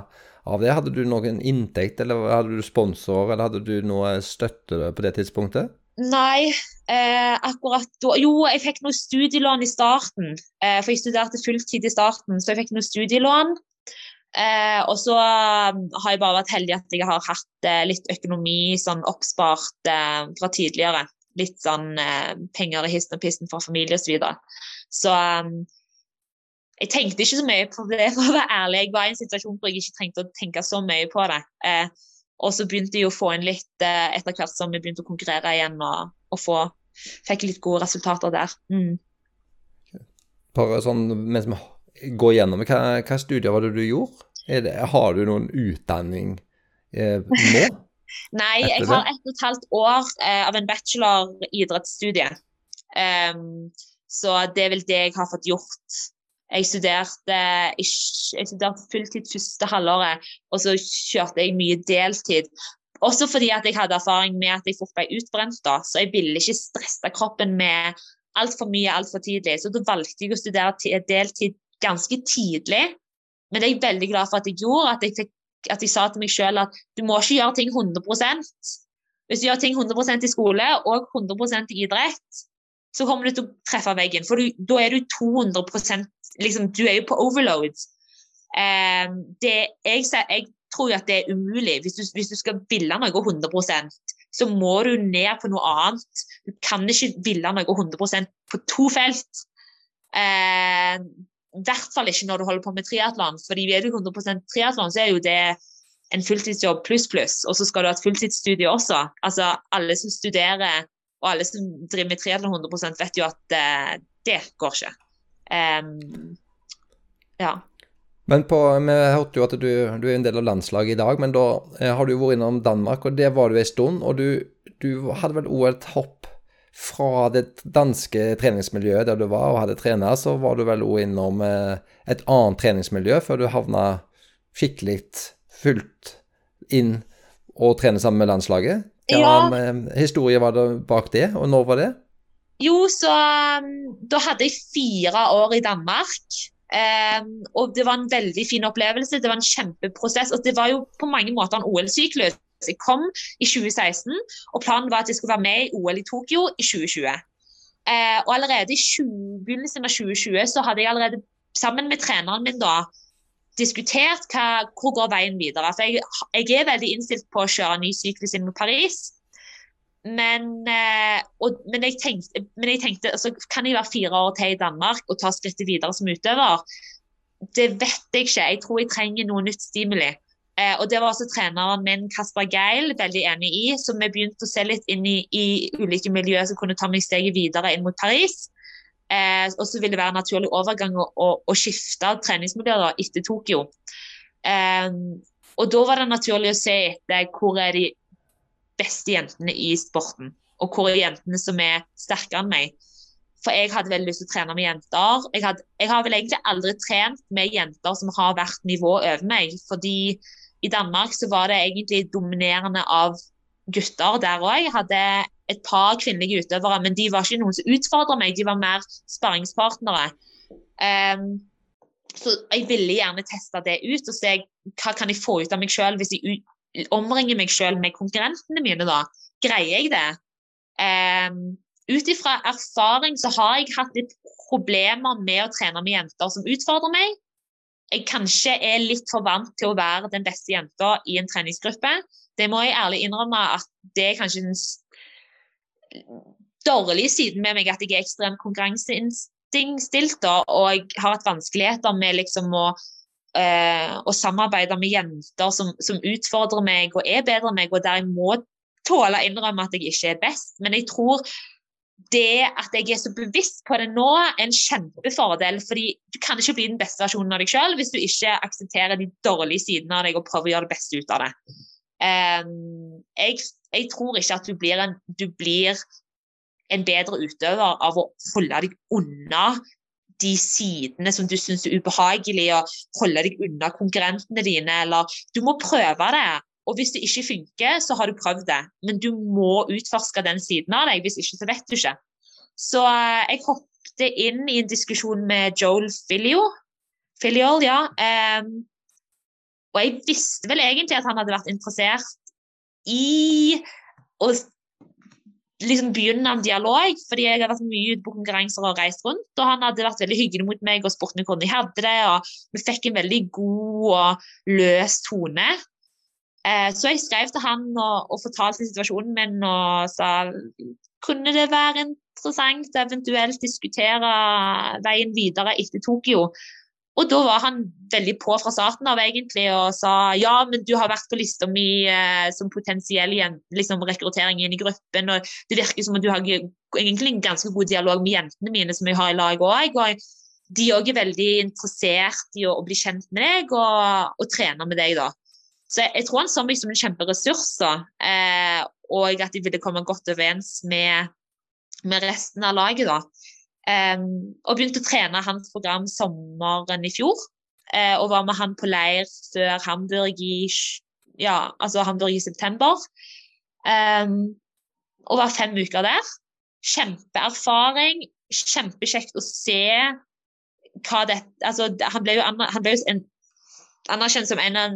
av det? Hadde du noen inntekt, eller hadde du sponsor, eller hadde du noe støtte på det tidspunktet? Nei, eh, akkurat da Jo, jeg fikk noe studielån i starten. Eh, for jeg studerte fulltid i starten, så jeg fikk noe studielån. Eh, og så um, har jeg bare vært heldig at jeg har hatt eh, litt økonomi sånn oppspart eh, fra tidligere. Litt sånn eh, penger i histen og pissen fra familie osv. Så, videre. så um, jeg tenkte ikke så mye på det, *laughs* for å være ærlig. Jeg var i en situasjon hvor jeg ikke trengte å tenke så mye på det. Eh, og så begynte jeg å få inn litt eh, etter hvert som vi begynte å konkurrere igjen, og, og få, fikk litt gode resultater der. Mm. Bare sånn, mens vi går gjennom, hva, hva studier var det du gjorde? Det, har du noen utdanning eh, nå? *laughs* Nei, jeg har ett og et halvt år eh, av en bachelor idrettsstudie. Um, så det er vel det jeg har fått gjort jeg studerte, jeg studerte fulltid første halvåret, og så kjørte jeg mye deltid. Også fordi at jeg hadde erfaring med at jeg fort ble utbrent, da, så jeg ville ikke stresse kroppen med altfor mye altfor tidlig. Så da valgte jeg å studere deltid ganske tidlig. Men det er jeg veldig glad for at jeg gjorde. At jeg, fikk, at jeg sa til meg sjøl at du må ikke gjøre ting 100 Hvis du gjør ting 100% i skole og 100% i idrett, så kommer du til å treffe veggen. For du, da er du 200% liksom, Du er jo på overload. Eh, det, jeg, jeg, tror jo at det er umulig. Hvis du, hvis du skal ville noe 100% så må du ned på noe annet. Du kan ikke ville noe 100% på to felt. Eh, I hvert fall ikke når du holder på med triatlon. fordi er du 100 triatlon, så er jo det en fulltidsjobb pluss pluss, og så skal du ha et fulltidsstudie også. Altså alle som studerer og alle som driver med triatlon 100 vet jo at uh, det går ikke. Um, ja. Men på, vi hørte jo at du, du, er en del av landslaget i dag, men da eh, har du vært innom Danmark, og det var du en stund. Og du, du hadde vel òg et hopp fra det danske treningsmiljøet der du var og hadde trener, så var du vel òg innom eh, et annet treningsmiljø før du havna skikkelig fullt inn og trene sammen med landslaget? Hva ja. historie var det bak det, og når var det? Jo, så um, da hadde jeg fire år i Danmark. Um, og det var en veldig fin opplevelse. Det var en kjempeprosess. Og det var jo på mange måter en OL-syklus. Jeg kom i 2016, og planen var at jeg skulle være med i OL i Tokyo i 2020. Uh, og allerede i 20, begynnelsen av 2020 så hadde jeg allerede sammen med treneren min da diskutert hva, hvor går veien videre. For jeg, jeg, er veldig innstilt på å kjøre ny syklus inn mot Paris. Men, eh, og, men, jeg tenkte, men jeg tenkte altså, kan jeg være fire år til i Danmark og ta skrittet videre som utøver? Det vet jeg ikke. Jeg tror jeg trenger noe nytt stimuli. Eh, og Det var også treneren min Kasper Geil veldig enig i. Så vi begynte å se litt inn i, i ulike miljøer som kunne ta meg steget videre inn mot Paris. Eh, og så vil det være en naturlig overgang å, å, skifte treningsmiljøer etter Tokyo. Eh, og da var det naturlig å se etter hvor er de beste jentene i sporten. Og hvor er jentene som er sterkere enn meg. For jeg hadde veldig lyst til å trene med jenter. Jeg, hadde, jeg, har vel egentlig aldri trent med jenter som har vært nivå over meg. Fordi i Danmark så var det egentlig dominerende av gutter der òg. Jeg hadde et par kvinnelige utøvere, men de var ikke noen som utfordra meg, de var mer sparringspartnere. Um, så jeg ville gjerne teste det ut og se hva kan jeg få ut av meg sjøl hvis jeg omringer meg sjøl med konkurrentene mine. da. Greier jeg det? Um, ut ifra erfaring så har jeg hatt litt problemer med å trene med jenter som utfordrer meg. Jeg kanskje er litt for vant til å være den beste jenta i en treningsgruppe. Det må jeg ærlig innrømme at det er kanskje den dårlige siden med meg at jeg er ekstremt konkurranseinnstilt. Og jeg har hatt vanskeligheter med liksom å, øh, å samarbeide med jenter som, som, utfordrer meg og er bedre enn meg, og der jeg må tåle å innrømme at jeg ikke er best. Men jeg tror det at jeg er så bevisst på det nå, er en kjempefordel. fordi du kan ikke bli den beste versjonen av deg sjøl hvis du ikke aksepterer de dårlige sidene av deg og prøver å gjøre det beste ut av det. Jeg, jeg, tror ikke at du blir, en, du blir en bedre utøver av å holde deg unna de sidene som du syns er ubehagelige, og holde deg unna konkurrentene dine. Eller du må prøve det. Og hvis det ikke funker, så har du prøvd det. Men du må utforske den siden av deg, hvis ikke så vet du ikke. Så uh, jeg hoppet inn i en diskusjon med Joel Filio. Filiol, ja. Um, og jeg visste vel egentlig at han hadde vært interessert i å liksom begynne en dialog, fordi jeg har vært mye ute på konkurranser og reist rundt. Og han hadde vært veldig hyggelig mot meg og spurt meg hvordan jeg hadde det. Og vi fikk en veldig god og løs tone. Eh, så jeg skrev til han og, og fortalte situasjonen min og sa kunne det være interessant å eventuelt diskutere veien videre etter Tokyo. Og da var han veldig på fra starten av egentlig og sa ja, men du har vært på lista mi eh, som potensiell liksom, rekruttering inn i gruppen. og Det virker som at du har egentlig en ganske god dialog med jentene mine som jeg har i lag òg. Og de òg er veldig interessert i å, å, bli kjent med deg og, og trene med deg. da. Så jeg, jeg tror han så meg som en kjemperessurs, eh, og at de ville komme godt overens med, med resten av laget. da. Um, og begynte å trene hans program sommeren i fjor. Uh, og var med han på leir før Hamburg i, ja, altså Hamburg i september. Um, og var fem uker der. Kjempeerfaring. Kjempekjekt å se hva det Altså, han ble jo, han ble jo en, anerkjent som en av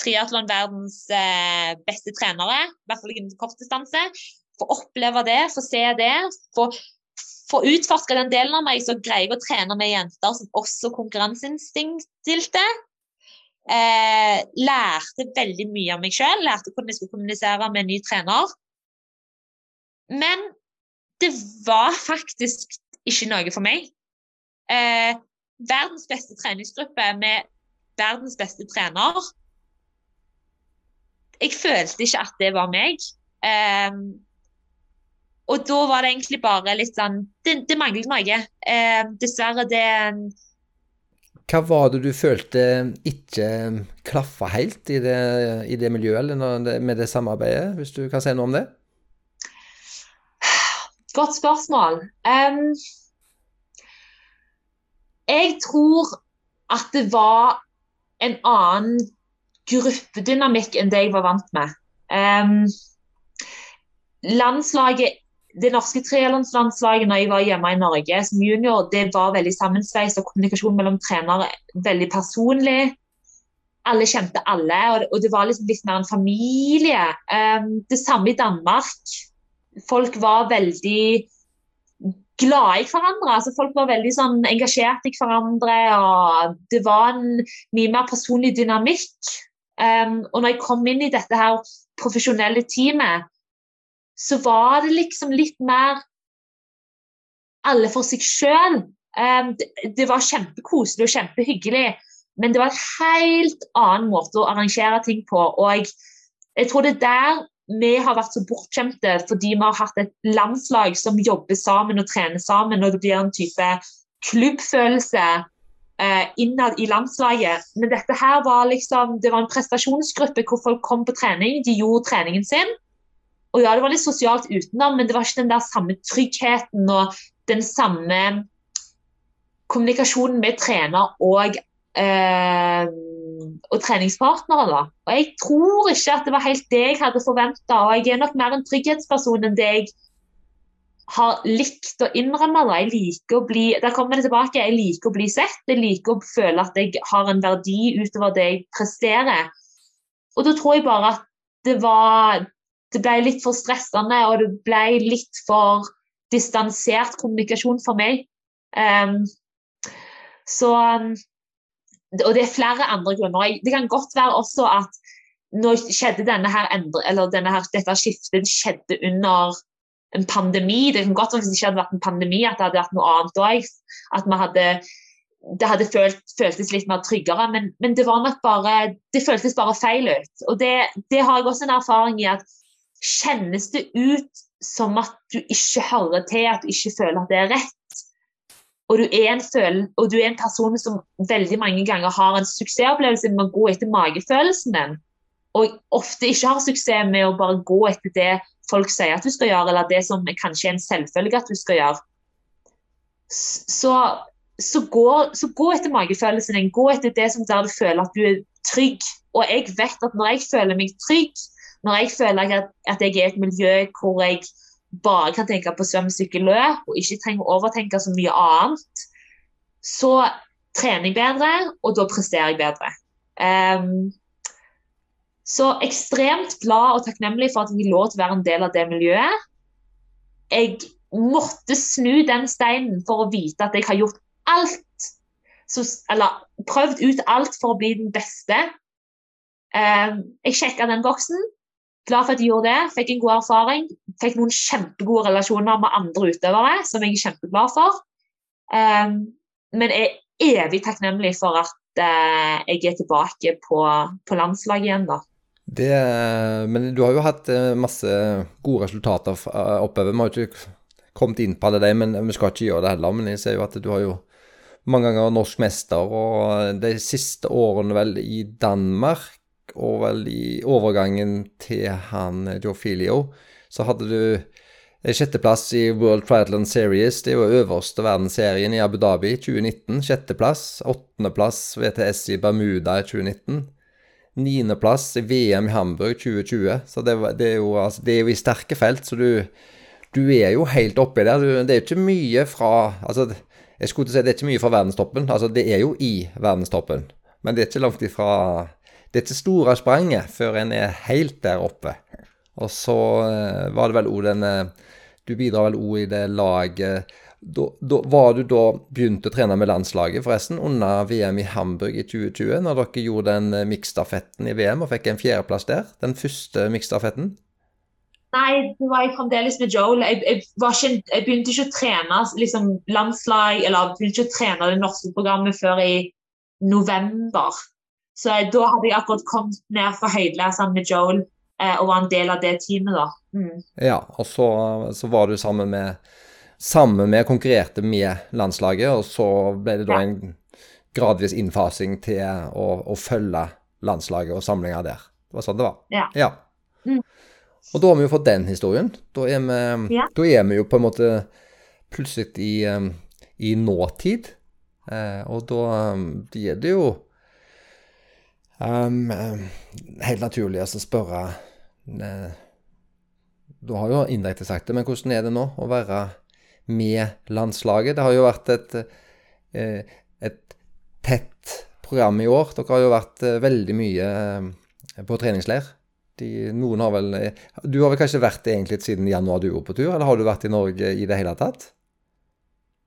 triatlonverdens eh, beste trenere, i hvert fall innen kortdistanse. Få oppleve det, få se det. Få, få utforske den delen av meg som greier å trene med jenter som også konkurranseinstinktilte. Eh, lærte veldig mye av meg sjøl, lærte hvordan jeg skulle kommunisere med en ny trener. Men det var faktisk ikke noe for meg. Eh, verdens beste treningsgruppe med verdens beste trener jeg følte ikke at det var meg. Um, og da var det egentlig bare litt sånn Det, det manglet noe. Eh, dessverre, det Hva var det du følte ikke klaffa helt i det, i det miljøet, eller med det samarbeidet, hvis du kan si noe om det? Godt spørsmål. Um, jeg tror at det var en annen gruppedynamikk enn det jeg var vant med. Um, landslaget det norske trelandslandslaget når jeg var hjemme i Norge som junior, det var veldig sammensveist og kommunikasjon mellom trenere veldig personlig. Alle kjente alle, og det var liksom litt mer en familie. Um, det samme i Danmark. Folk var veldig glade i hverandre. altså Folk var veldig sånn engasjert i hverandre. og Det var en mye mer personlig dynamikk. Um, og når jeg kom inn i dette her profesjonelle teamet, så var det liksom litt mer alle for seg sjøl. Um, det, det, var kjempekoselig og kjempehyggelig, men det var en helt annen måte å arrangere ting på. Og jeg, jeg tror det er der vi har vært så bortskjemte fordi vi har hatt et landslag som jobber sammen og trener sammen, og det blir en type klubbfølelse eh, innad i landslaget. Men dette her var liksom, det var en prestasjonsgruppe hvor folk kom på trening, de gjorde treningen sin. Og ja, det var litt sosialt utenom, men det var ikke den der samme tryggheten og den samme kommunikasjonen med trener og, øh, og treningspartnere. Da. Og jeg tror ikke at det var helt det jeg hadde forventa, og jeg er nok mer en trygghetsperson enn det jeg har likt å innrømme Da. Jeg liker å bli der kommer det tilbake, jeg liker å bli sett. Jeg liker å føle at jeg har en verdi utover det jeg presterer. Og da tror jeg bare at det var Det ble litt for stressende, og det ble litt for distansert kommunikasjon for meg. Um, så Og det er flere andre grunner. Det kan godt være også at nå skjedde denne her, endre, denne her dette skiftet skjedde under en pandemi. Det kan godt være hvis det ikke hadde vært en pandemi, at det hadde vært noe annet òg. At man hadde det hadde følt, føltes litt mer tryggere, men, men, det var nok bare det føltes bare feil ut. Og det, det, har jeg også en erfaring i at kjennes det ut som at du ikke hører til, at du ikke føler at det er rett, og du er en, føl og du er en person som veldig mange ganger har en suksessopplevelse med å gå etter magefølelsen din, og ofte ikke har suksess med å bare gå etter det folk sier at du skal gjøre, eller det som kanskje er en selvfølge at du skal gjøre, så, så, gå, så gå etter magefølelsen din. Gå etter det som der du føler at du er trygg. Og jeg vet at når jeg føler meg trygg, når jeg føler at, at jeg er i et miljø hvor jeg bare kan tenke på svøm, sykkel, løp, og ikke trenger å overtenke så mye annet, så trener jeg bedre, og da presterer jeg bedre. Um, så ekstremt glad og takknemlig for at jeg lov til å være en del av det miljøet. Jeg måtte snu den steinen for å vite at jeg har gjort alt, så, eller prøvd ut alt for å bli den beste. Um, jeg sjekka den boksen. Glad for at jeg gjorde det. Fikk en god erfaring. Fikk noen kjempegode relasjoner med andre utøvere, som jeg er kjempeglad for. Um, men er evig takknemlig for at uh, jeg er tilbake på, på landslaget igjen. da. Det, men du har jo hatt eh, masse gode resultater eh, oppover. Vi har ikke kommet inn på alle de, men vi skal ikke gjøre det heller. Men jeg ser jo at du har jo mange ganger norsk mester, og de siste årene vel i Danmark, og vel i overgangen til han Joe Filio, så hadde du sjetteplass i World Triathlon Series. Det er jo øverste verdensserien i Abu Dhabi 2019. Sjetteplass. Åttendeplass VTS i Bermuda i 2019 niendeplass i VM i Hamburg 2020. Så det, det, er, jo, altså, det er, jo, i sterke felt, så du, du er jo helt oppi der. Du, det er jo ikke mye fra altså, Jeg skulle til å si det er ikke mye fra verdenstoppen. Altså, det er jo i verdenstoppen, men det er ikke langt ifra det ikke store spranget før en er helt der oppe. Og så eh, var det vel òg den Du bidrar vel òg i det laget da, da, Var du da begynt å trene med landslaget, forresten, under VM i Hamburg i 2020, når dere gjorde den miksstafetten i VM og fikk en fjerdeplass der? Den første miksstafetten? Nei, det var jeg fremdeles med Joel. Jeg, jeg, ikke, jeg begynte ikke å trene liksom, landslag, eller begynte ikke å trene det norske programmet før i november. Så da hadde jeg akkurat kommet ned fra sammen med Joel eh, og var en del av det teamet, da. Mm. Ja, og så, så, var du sammen med sammen med konkurrerte med landslaget, og så ble det da ja. en gradvis innfasing til å, å følge landslaget og samlinga der. Det var sånn det var. Ja. ja. Mm. Og da har vi jo fått den historien. Da er vi, ja. da er vi jo på en måte plutselig i, i nåtid. Eh, og da um, blir det jo um, helt naturlig å spørre eh, Du har jo indirekte sagt det, men hvordan er det nå å være med landslaget? Det har jo vært et, eh, et tett program i år. Dere har jo vært veldig mye på treningsleir. De, noen har vel Du har vel kanskje vært egentlig siden januar du var på tur, eller har du vært i Norge i det hele tatt?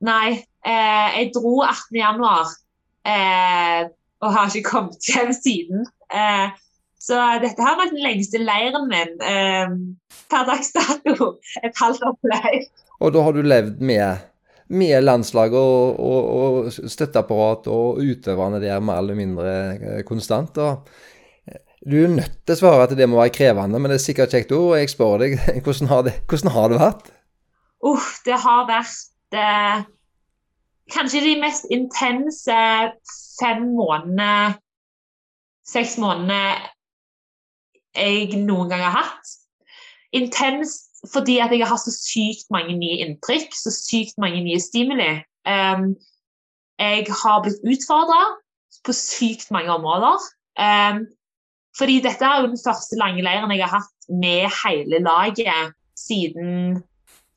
Nei, eh, jeg dro 18. januar eh, og har ikke kommet *laughs* hjem siden. Eh, så dette har vært den lengste leiren min eh, per dags dato. *laughs* Et halvt år på leir. Og da har du levd med, med landslaget og, og, og støtteapparat og utøverne der mer eller mindre eh, konstant. og du er nødt til å svare at det må være krevende, men det er sikkert kjekt ord. Jeg spør deg, *laughs* hvordan har det, hvordan har det vært? Uh, det har vært eh, kanskje de mest intense fem månedene, seks månedene jeg noen gang har hatt. Intenst fordi at jeg har så sykt mange nye inntrykk, så sykt mange nye stimuli. Um, jeg har blitt utfordra på sykt mange områder. Um, fordi dette er jo den første lange leiren jeg har hatt med hele laget siden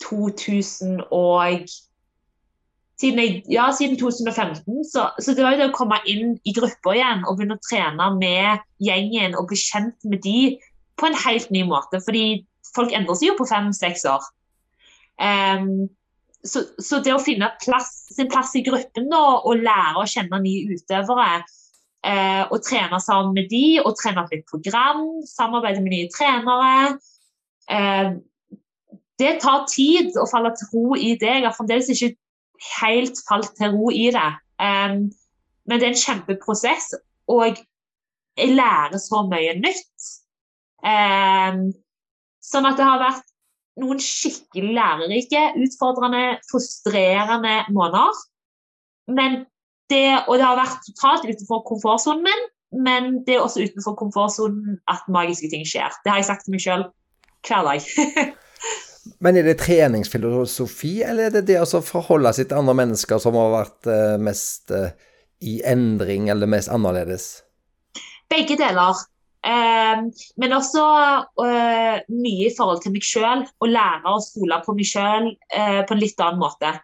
2000 og siden, jeg, ja, siden 2015. Så, så, det var jo det å komme inn i gruppa igjen og begynne å trene med gjengen og bli kjent med de på en helt ny måte. Fordi folk endrer seg jo på fem-seks år. Um, så, så, det å finne plass, sin plass i gruppen da, og lære å kjenne nye utøvere Eh, og trene sammen med de, og trene opp et program, samarbeide med nye trenere. Eh, det tar tid å falle til ro i det. Jeg har fremdeles ikke helt falt til ro i det. Um, men det er en kjempeprosess, og jeg lærer så mye nytt. Um, sånn at det har vært noen skikkelig lærerike, utfordrende, frustrerende måneder. Men det, og det har vært totalt utenfor komfortsonen min, men det er også utenfor komfortsonen at magiske ting skjer. Det har jeg sagt til meg sjøl hver dag. *laughs* men er det treningsfilosofi, eller er det det å forholde seg til andre mennesker som har vært uh, mest uh, i endring, eller mest annerledes? Begge deler. Uh, men også uh, mye i forhold til meg sjøl. Å lære å stole på meg sjøl på en litt annen måte.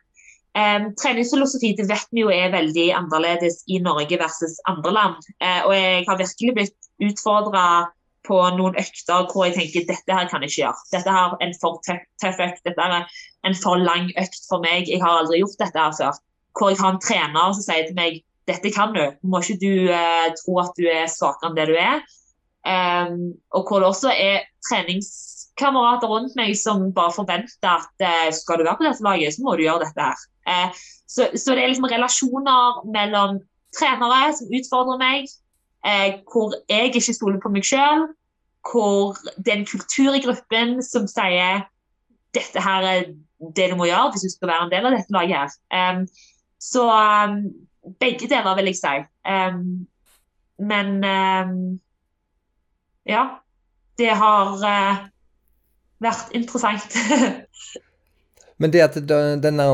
Um, treningsfilosofi det vet vi jo er veldig annerledes i Norge versus andre land. Og jeg har virkelig blitt utfordra på noen økter hvor jeg tenker dette her kan jeg ikke gjøre. Dette her er en for tøff økt, dette er en for lang økt for meg. Jeg har aldri gjort dette her før. Hvor jeg har en trener som sier til meg dette kan du. Må ikke du eh, tro at du er svakere enn det du er. Um, og hvor det også er treningskamerater rundt meg som bare forventer at eh, skal du være på dette laget, så må du gjøre dette her. Eh, så, så, det er liksom relasjoner mellom trenere som utfordrer meg, eh, hvor jeg ikke stoler på meg sjøl, hvor det er en kultur i gruppen som sier dette her er det du må gjøre hvis du skal være en del av dette laget. her. Um, så um, begge deler, vil jeg si. Um, men ja. Det har uh, vært interessant. *laughs* Men det at den der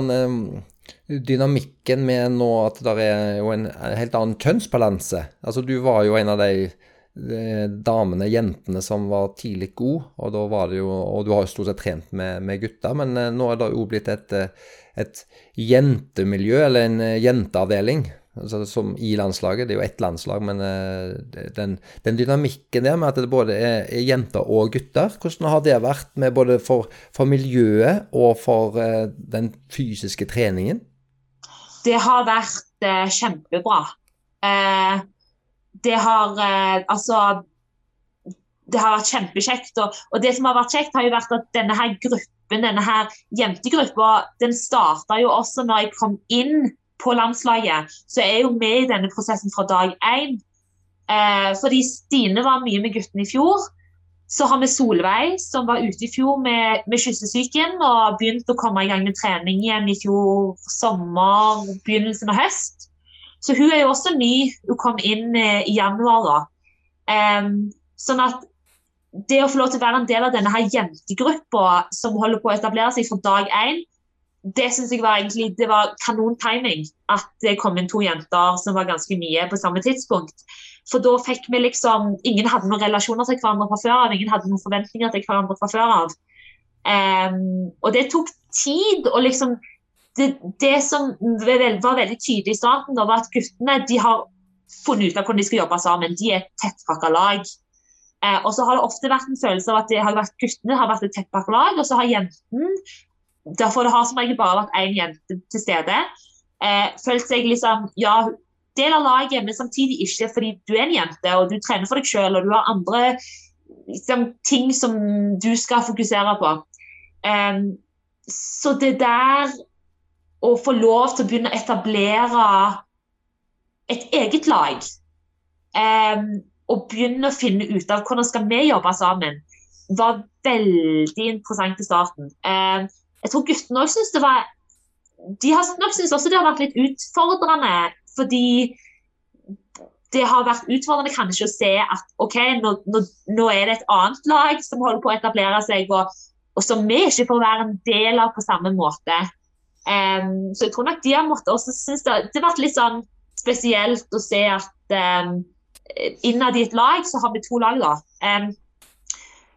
dynamikken med nå at det er jo en helt annen kjønnsbalanse Altså, du var jo en av de, damene, jentene, som var tidlig god, og da var det jo Og du har jo stort sett trent med, med gutter, men eh, nå er det jo blitt et, et jentemiljø, eller en jenteavdeling. Altså som i landslaget. Det er jo ett landslag, men uh, den, den, dynamikken der med at det både er, er, jenter og gutter, hvordan har det vært med både for, for miljøet og for uh, den fysiske treningen? Det har vært uh, kjempebra. det har altså det har vært kjempekjekt. Og, og, det som har vært kjekt, har jo vært at denne her gruppen, denne her jentegruppa, den starta jo også når jeg kom inn på landslaget. Så er jo med i denne prosessen fra dag én. Eh, fordi Stine var mye med guttene i fjor. Så har vi Solveig, som var ute i fjor med, med kyssesyken og begynte å komme i gang med trening igjen i fjor sommer, begynnelsen av høst. Så hun er jo også ny. Hun kom inn eh, i januar. da. Um, sånn at det å få lov til å være en del av denne her jentegruppa som holder på å etablere seg fra dag én, det syns jeg var egentlig det var kanon timing. At det kom inn to jenter som var ganske mye på samme tidspunkt. For da fikk vi liksom Ingen hadde noen relasjoner til hverandre fra før av. Ingen hadde noen forventninger til hverandre fra før av. Um, og det tok tid. å liksom det, det som var veldig tydelig i starten, da, var at guttene de har funnet ut av hvordan de skal jobbe sammen. De er et tettpakka lag. Eh, og så har det ofte vært en følelse av at har vært guttene har vært et tettpakka lag, og så har jenten Derfor det har som regel bare vært én jente til stede. Eh, følt seg liksom ja, del av laget, men samtidig ikke fordi du er en jente og du trener for deg selv og du har andre liksom, ting som du skal fokusere på. Eh, så det der å få lov til å begynne å etablere et eget lag eh, og begynne å finne ut av hvordan skal vi jobbe sammen, var veldig interessant i starten. Eh, jeg tror guttene òg syns det var De har nok syntes også det har vært litt utfordrende, fordi det har vært utfordrende kanskje å se at OK, nå, nå, nå er det et annet lag som holder på å etablere seg, og, og som vi ikke får være en del av på samme måte. Um, så jeg tror nok de har måttet også synes det, det har vært litt sånn spesielt å se at um, innad i et lag så har vi to lag, da. Um,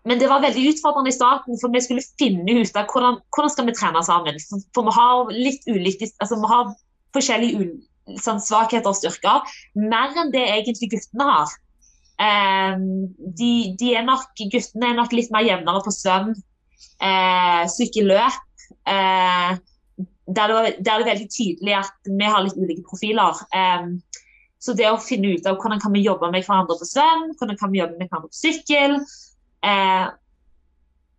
men det var veldig utfordrende i starten, for vi skulle finne ut av hvordan, hvordan skal vi trene sammen. For, vi har litt ulike, altså vi har forskjellige sånn, svakheter og styrker. Mer enn det egentlig guttene har. Um, de, de, er nok, guttene er nok litt mer jevnere på svøm, uh, sykkelløp. Uh, der, der, er det veldig tydelig at vi har litt ulike profiler. Um, så det å finne ut av hvordan kan vi jobbe med hverandre på svøm, hvordan kan vi jobbe med hverandre på sykkel eh,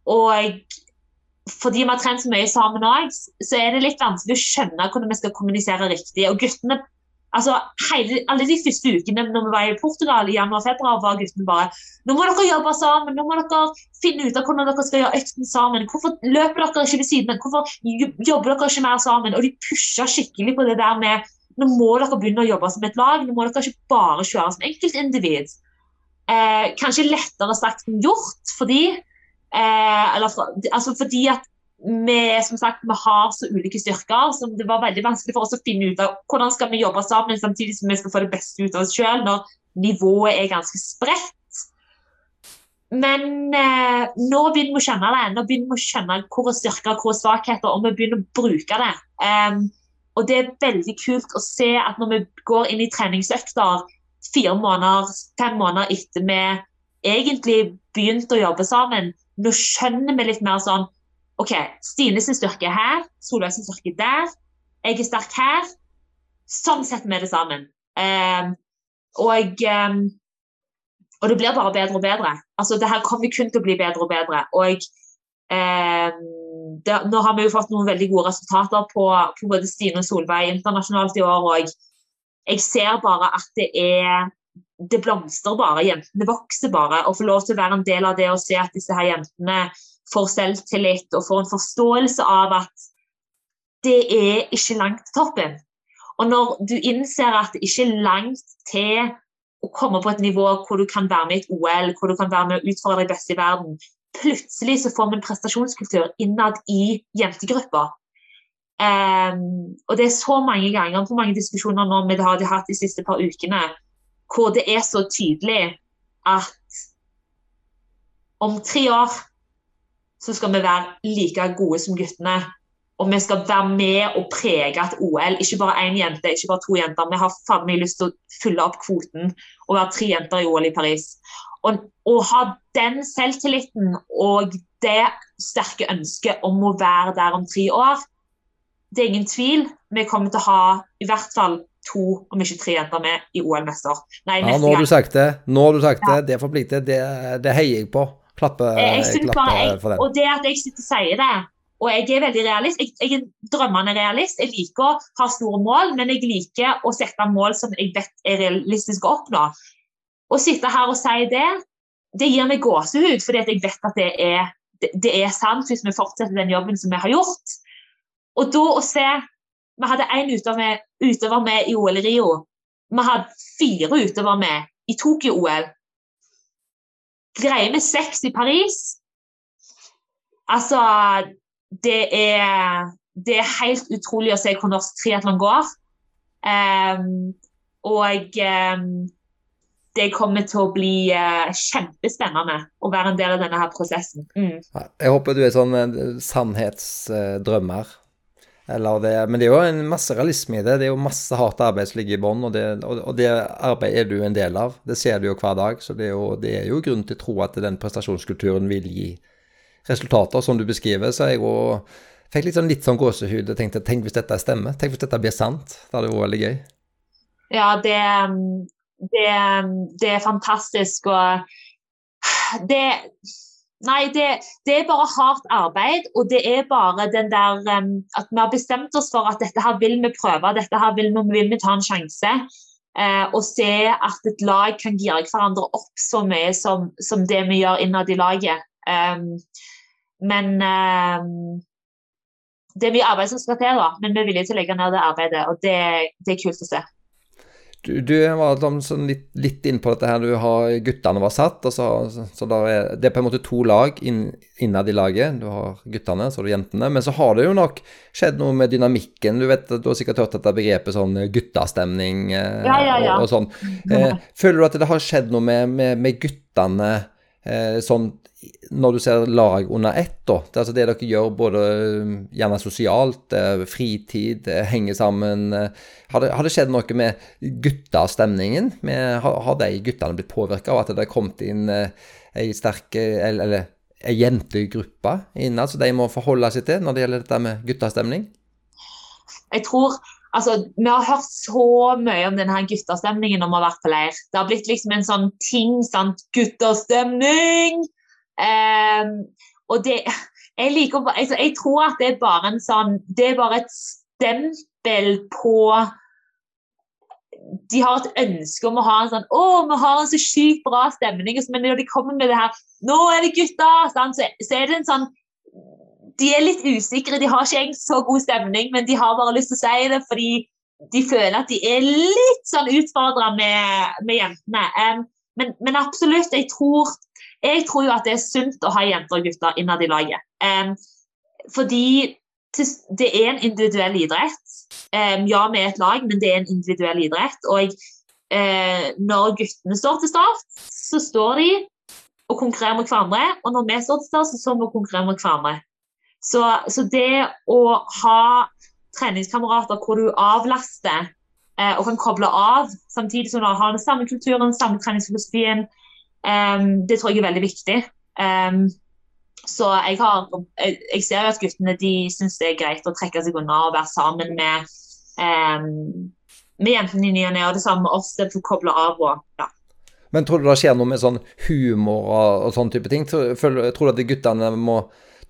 Og fordi vi har trent så mye sammen òg, så er det litt vanskelig å skjønne hvordan vi skal kommunisere riktig. Og guttene, altså hele, Alle de første ukene når vi var i Portugal i januar-februar, var guttene bare Nå må dere jobbe sammen, nå må dere finne ut av hvordan dere skal gjøre økten sammen. Hvorfor løper dere ikke ved siden av? Hvorfor jobber dere ikke mer sammen? Og de pusha skikkelig på det der med nå må dere begynne å jobbe som et lag. Nå må dere ikke bare kjøre som enkeltindivid. Eh, kanskje lettere sagt enn gjort, fordi eh, eller, altså fordi at vi, som sagt, vi har så ulike styrker, så det var veldig vanskelig for oss å finne ut av hvordan skal vi jobbe sammen samtidig som vi skal få det beste ut av oss sjøl, når nivået er ganske spredt. Men eh, nå begynner vi å skjønne det. Nå begynner vi å skjønne hvor er styrker hvor er svakheter, og vi begynner å bruke det. Um, og det er veldig kult å se at når vi går inn i treningsøkter fire måneder, fem måneder etter vi egentlig begynte å jobbe sammen, nå skjønner vi litt mer sånn OK, Stine sin styrke er her, Solveig sin styrke er der, jeg er sterk her. Sånn setter vi det sammen. Um, og, um, og det blir bare bedre og bedre. Altså, det her kommer kun til å bli bedre og bedre. Og um, det, nå har vi jo fått noen veldig gode resultater på, på både Stine og Solveig internasjonalt i år. og jeg ser bare at det er det blomstrer bare, jentene vokser bare. Å få lov til å være en del av det og se at disse her jentene får selvtillit og får en forståelse av at det er ikke langt til toppen. Og når du innser at det ikke er langt til å komme på et nivå hvor du kan være med i et OL, hvor du kan være med å utfordre de beste i verden, plutselig så får vi en prestasjonskultur innad i jentegrupper. Um, og det er så mange ganger på mange diskusjoner nå vi har hatt de siste par ukene, hvor det er så tydelig at om tre år så skal vi være like gode som guttene. og vi skal være med og prege et OL. Ikke bare én jente, ikke bare to jenter. Vi har faen meg lyst til å fylle opp kvoten og være tre jenter i OL i Paris. Og å ha den selvtilliten og det sterke ønsket om å være der om tre år, det er ingen tvil. Vi kommer til å ha i hvert fall to, om ikke tre jenter med i OL neste år. Nei, neste ja, nå har du sagt det. Nå har du sagt ja. det. Det forplikter. Det, det heier jeg på. Klappe, klappe for den. Og det at jeg sitter og sier det og jeg er veldig realist. Jeg, jeg er drømmende realist. Jeg liker å ha store mål, men jeg liker å sette mål som jeg vet er realistisk å oppnå. Å sitte her og si det, det gir meg gåsehud, fordi jeg vet at det er, det, det er sant hvis vi fortsetter den jobben som vi har gjort. Og da å se Vi hadde én utøver, utøver med i OL i Rio. Vi hadde fire utøvere med i Tokyo-OL. Greier vi seks i Paris? Altså det er, det er helt utrolig å se hvor norsk triatlon går. Um, og um, det kommer til å bli uh, kjempespennende å være en del av denne her prosessen. Mm. Jeg håper du er sånn uh, sannhetsdrømmer. Det, men det er jo en masse realisme i det. Det er jo masse hardt arbeid som ligger i bånn, og, og, og, det arbeidet er du en del av. Det ser du jo hver dag. Så det er jo, det er jo grunn til å tro at den prestasjonskulturen vil gi resultater som du beskriver, så jeg òg fikk litt sånn, sånn gåsehud og tenkte tenk hvis dette stemmer? Tenk hvis dette blir sant? Det hadde veldig gøy. Ja, det, det, det er fantastisk. Og det Nei, det, det, er bare hardt arbeid, og det er bare den der um, at vi har bestemt oss for at dette her vil vi prøve, dette her vil vi, vil vi ta en sjanse. Uh, og se at et lag kan gire hverandre opp så mye som, som det vi gjør innad i laget. Um, men um, det er mye arbeid som skal til, da. Men vi er villige til å legge ned det arbeidet, og det, det er kult å se. Du, du var sånn litt, litt inn på dette her. Du har guttene var satt, og så, så er, det er på en måte to lag inn, innad i laget. Du har guttene, så har du jentene. Men så har det jo nok skjedd noe med dynamikken. Du vet, du har sikkert hørt dette begrepet sånn guttastemning eh, ja, ja, ja. Og, og, sånn. Eh, føler du at det har skjedd noe med, med, med guttene eh, sånn når du ser lag under ett, da, det, altså det dere gjør både um, gjerne sosialt, eh, fritid, henge sammen Har det, har det skjedd noe med guttastemningen? Har, har de guttene blitt påvirka av at det har kommet inn eh, ei sterk Eller, eller ei jentegruppe innad som de må forholde seg til når det gjelder dette med guttastemning? Jeg tror Altså, vi har hørt så mye om denne guttastemningen når vi har vært på leir. Det har blitt liksom en sånn ting. sant, Guttastemning! Um, og det jeg, liker, altså, jeg tror at det er bare en sånn Det er bare et stempel på de har et ønske om å ha en sånn Å, vi har en så sykt bra stemning. Men når de kommer med det her Nå er det gutter! Så, så, er det en sånn De er litt usikre. De har ikke egentlig så god stemning, men de har bare lyst til å si det fordi de føler at de er litt sånn utfordra med, med, jentene. Um, men, men, absolutt, jeg tror jeg tror jo at det er sunt å ha jenter og gutter innad i laget. Um, fordi det er en individuell idrett. Um, ja, vi er et lag, men det er en individuell idrett. Og uh, når guttene står til start, så står de og konkurrerer mot hverandre. Og når vi står til start, så står vi og konkurrerer mot hverandre. Så, så, det å ha treningskamerater hvor du avlaster uh, og kan koble av, samtidig som du har den samme kulturen, samme treningsfilosofien, Um, det tror jeg er veldig viktig. Um, så jeg, har, jeg, jeg, ser jo at guttene de syns det er greit å trekke seg unna og være sammen med, um, med jentene i ny og ne, og det samme med oss. Det får koble av og ja. Men tror du det skjer noe med sånn humor og, og sånn type ting? Tror, tror du at guttene må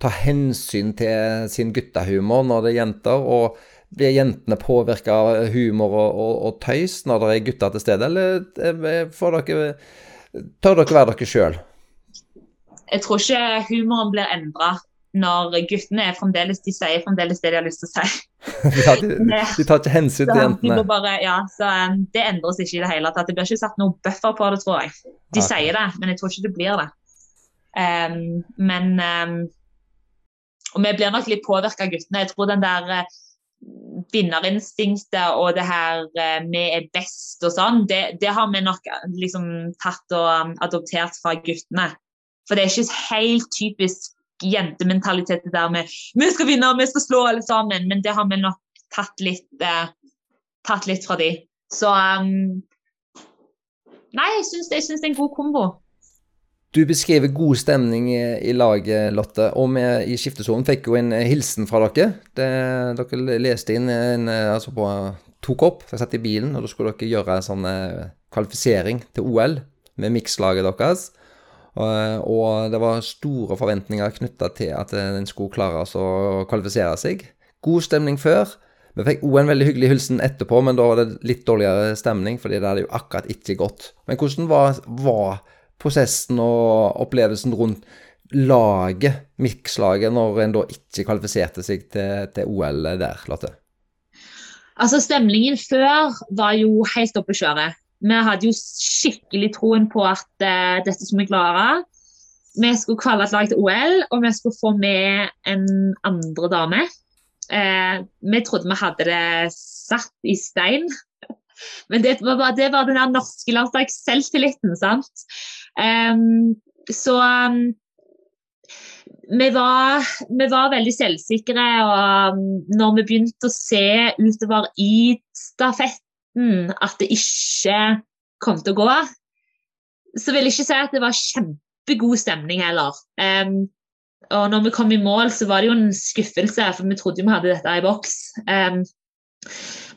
ta hensyn til sin guttehumor når det er jenter? og blir jentene påvirka av humor og, og, og, tøys når det er gutter til stede, eller eh, får dere tør dere være dere sjøl? Jeg tror ikke humoren blir endra når guttene er fremdeles de sier fremdeles det de har lyst til å si. *laughs* ja, de, de, tar ikke hensyn til jentene? Bare, ja, så um, Det endres ikke i det hele tatt. Det blir ikke satt noe buffer på det, tror jeg. De okay. sier det, men jeg tror ikke det blir det. Um, men um, Og vi blir nok litt påvirka av guttene. Jeg tror den der uh, vinnerinstinktet og det her eh, vi er best og sånn, det, det, har vi nok liksom tatt og um, adoptert fra guttene. For det er ikke helt typisk jentementalitet det der med vi skal vinne, vi skal slå alle sammen. Men det har vi nok tatt litt, eh, tatt litt fra de. Så um, Nei, jeg syns det, er en god kombo. Du beskriver god stemning i, i laget, Lotte. Og vi i skiftesonen fikk jo en hilsen fra dere. Det, dere leste inn en, altså på tok opp. dere satt i bilen, og da skulle dere gjøre en sånn eh, kvalifisering til OL med mikslaget deres. Og det var store forventninger knytta til at en skulle klare å kvalifisere seg. God stemning før. Vi fikk òg en veldig hyggelig hilsen etterpå, men da var det litt dårligere stemning, fordi det hadde jo akkurat ikke gått. Men hvordan var, var prosessen og opplevelsen rundt laget, mikslaget, når en da ikke kvalifiserte seg til, til OL der, Lotte? Altså, Stemningen før var jo helt oppe å kjøre. Vi hadde jo skikkelig troen på at uh, dette skulle vi klare. Vi skulle kvalle et lag til OL, og vi skulle få med en andre dame. Uh, vi trodde vi hadde det satt i stein. *laughs* Men det var, det var den norske landslags-selvtilliten, sant. Um, så um, vi var, vi var, veldig selvsikre, og um, når vi begynte å se utover i stafetten at det ikke kom til å gå, så vil jeg ikke si at det var kjempegod stemning heller. Um, og når vi kom i mål, så var det jo en skuffelse, for vi trodde vi hadde dette i boks. Um,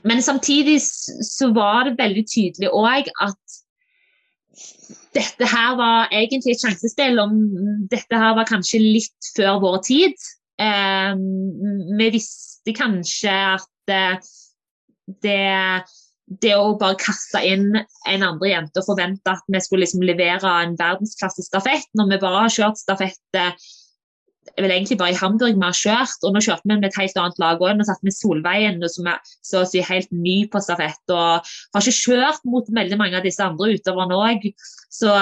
men samtidig så var det veldig tydelig òg at dette her var egentlig et sjansespill. Om dette her var kanskje litt før vår tid. Eh, vi visste kanskje at eh, det, det å bare kaste inn en andre jente og forvente at vi skulle liksom levere en verdensklassestafett, når vi bare har kjørt stafett eh, vel egentlig bare i Hamburg vi har kjørt. Og nå kjørte vi med et helt annet lag òg. Nå satt vi Solveien, som er så å si helt ny på stafett. Og har ikke kjørt mot veldig mange av disse andre utøverne òg. Så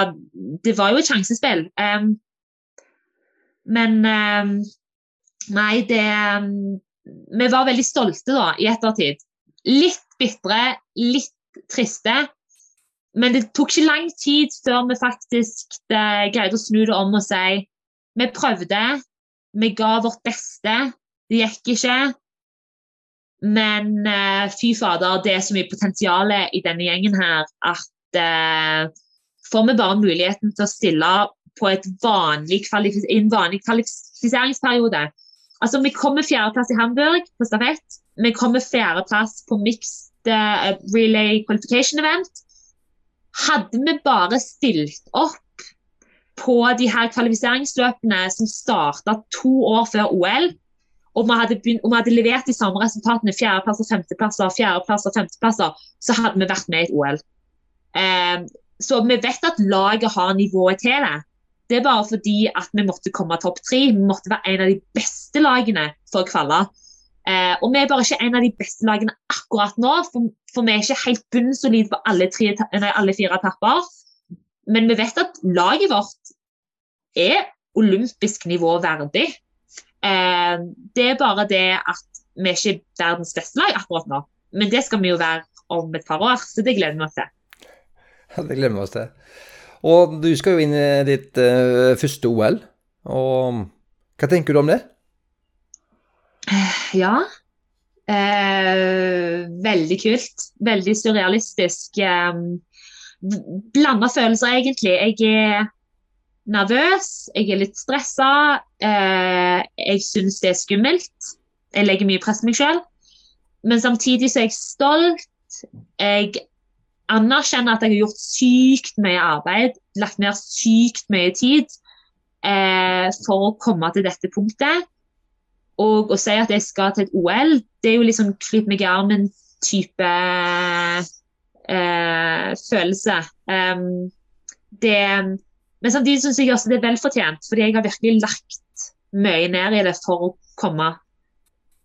det var jo et sjansespill. Um, men um, Nei, det um, Vi var veldig stolte da, i ettertid. Litt bitre, litt triste. Men det tok ikke lang tid før vi faktisk greide å snu det om og si vi prøvde, vi ga vårt beste. Det gikk ikke. Men uh, fy fader, det er så mye potensial i denne gjengen her at uh, får vi bare muligheten til å stille på vanlig en vanlig kvalifiseringsperiode. Altså, Vi kommer fjerdeplass i Hamburg på stafett. Vi kommer fjerdeplass på mixed uh, relay qualification event. Hadde vi bare stilt opp på de her kvalifiseringsløpene som starta to år før OL. Og vi hadde, begynt, og vi hadde levert de samme resultatene, fjerdeplasser, femteplasser, fjerdeplasser, femteplasser, så hadde vi vært med i et OL. Eh, så vi vet at laget har nivået til det. Det er bare fordi at vi måtte komme topp tre. Vi måtte være en av de beste lagene for å kvalle. Eh, og vi er bare ikke en av de beste lagene akkurat nå, for, for vi er ikke helt bunnsolide på alle, tre, nei, alle fire etapper. Men vi vet at laget vårt er olympisk nivå verdig. Eh, det er bare det at vi er ikke verdens beste lag akkurat nå. Men det skal vi jo være om et par år, så det gleder vi oss til. Ja, det gleder vi oss til. Og du skal jo inn i ditt uh, første OL. Og hva tenker du om det? Ja. Eh, veldig kult. Veldig surrealistisk. Eh, blanda følelser, egentlig. Jeg er nervøs, jeg er litt stressa. Eh, jeg syns det er skummelt. Jeg legger mye press på meg sjøl. Men samtidig så er jeg stolt. Jeg anerkjenner at jeg har gjort sykt mye arbeid, lagt ned sykt mye tid eh, for å komme til dette punktet. Og å si at jeg skal til et OL, det er jo liksom klyp meg i armen-type eh, følelse. Um, det, men samtidig syns jeg også det er velfortjent, fordi jeg har virkelig lagt mye ned i det for å komme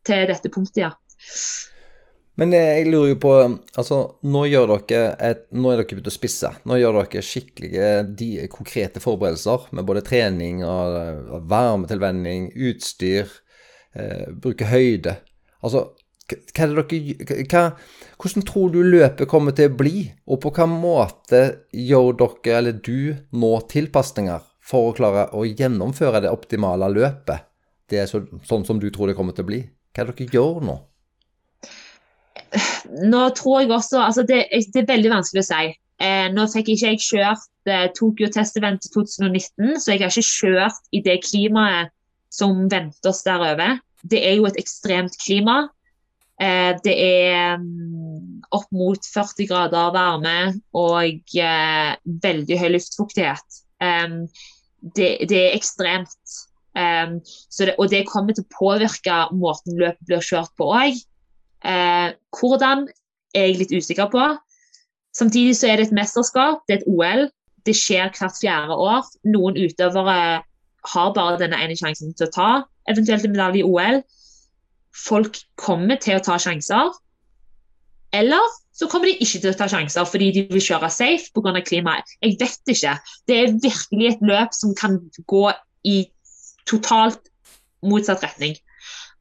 til dette punktet, ja. Men jeg lurer jo på altså Nå gjør dere et, nå er dere begynt å spisse. Nå gjør dere skikkelige de, konkrete forberedelser med både trening og varmetilvenning, utstyr, eh, bruke høyde. Altså, hva, dere, hva, hvordan tror du løpet kommer til å bli, og på hvilken måte gjør dere, eller du, nå tilpasninger for å klare å gjennomføre det optimale løpet? Det er så, sånn som du tror det kommer til å bli. Hva er det dere gjør nå? Nå tror jeg også altså det, det er veldig vanskelig å si. Eh, nå fikk ikke jeg kjørt eh, Tokyo Test Event 2019, så jeg har ikke kjørt i det klimaet som venter oss der over. Det er jo et ekstremt klima. Eh, det er um, opp mot 40 grader varme og eh, veldig høy luftfuktighet. Det, det, er ekstremt. Det, og det kommer til å påvirke måten løpet blir kjørt på òg. Eh, hvordan er jeg litt usikker på. Samtidig så er det et mesterskap, det er et OL. Det skjer hvert fjerde år. Noen utøvere har bare denne ene sjansen til å ta eventuelt en medalje i OL. Folk kommer til å ta sjanser. Eller så kommer de ikke til å ta sjanser fordi de vil kjøre safe pga. klimaet. Jeg vet ikke. Det er virkelig et løp som kan gå i totalt motsatt retning.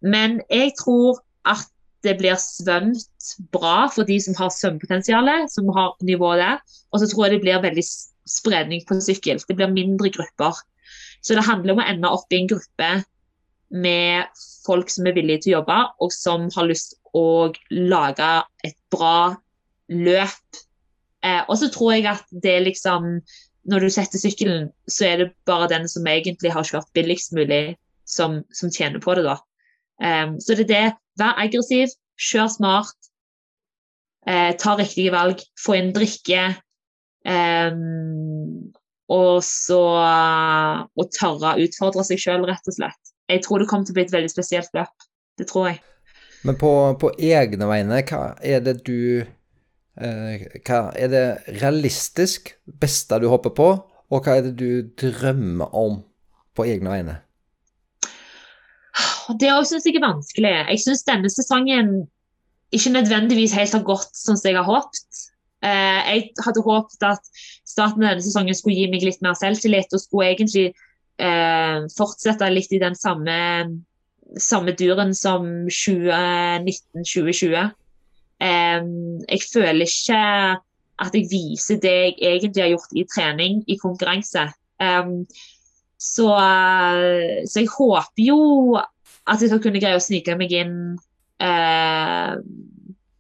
Men jeg tror at det blir svømt bra for de som har svømmepotensial, som har nivået der. Og så tror jeg det blir veldig spredning på sykkel. Det blir mindre grupper. Så det handler om å ende opp i en gruppe med folk som er villige til å jobbe, og som har lyst å lage et bra løp. Eh, og så tror jeg at det liksom Når du setter sykkelen, så er det bare den som egentlig har kjørt billigst mulig, som, som tjener på det, da. Eh, så det er det. Vær aggressiv, kjør smart, eh, ta riktige valg, få inn drikke. Um, og så å tørre å utfordre seg sjøl, rett og slett. Jeg tror det kommer til å bli et veldig spesielt løp. Det tror jeg. Men på, på egne vegne, hva er det du eh, Hva er det realistisk beste du håper på, og hva er det du drømmer om på egne vegne? Det òg syns jeg er vanskelig. Jeg syns denne sesongen ikke nødvendigvis helt har gått sånn som jeg har håpet. Eh, jeg hadde håpet at starten av denne sesongen skulle gi meg litt mer selvtillit, og skulle egentlig eh, fortsette litt i den samme, samme duren som 2019-2020. Eh, jeg føler ikke at jeg viser det jeg egentlig har gjort i trening, i konkurranse. Um, så, så, jeg håper jo at jeg skal kunne greie å snike meg inn eh,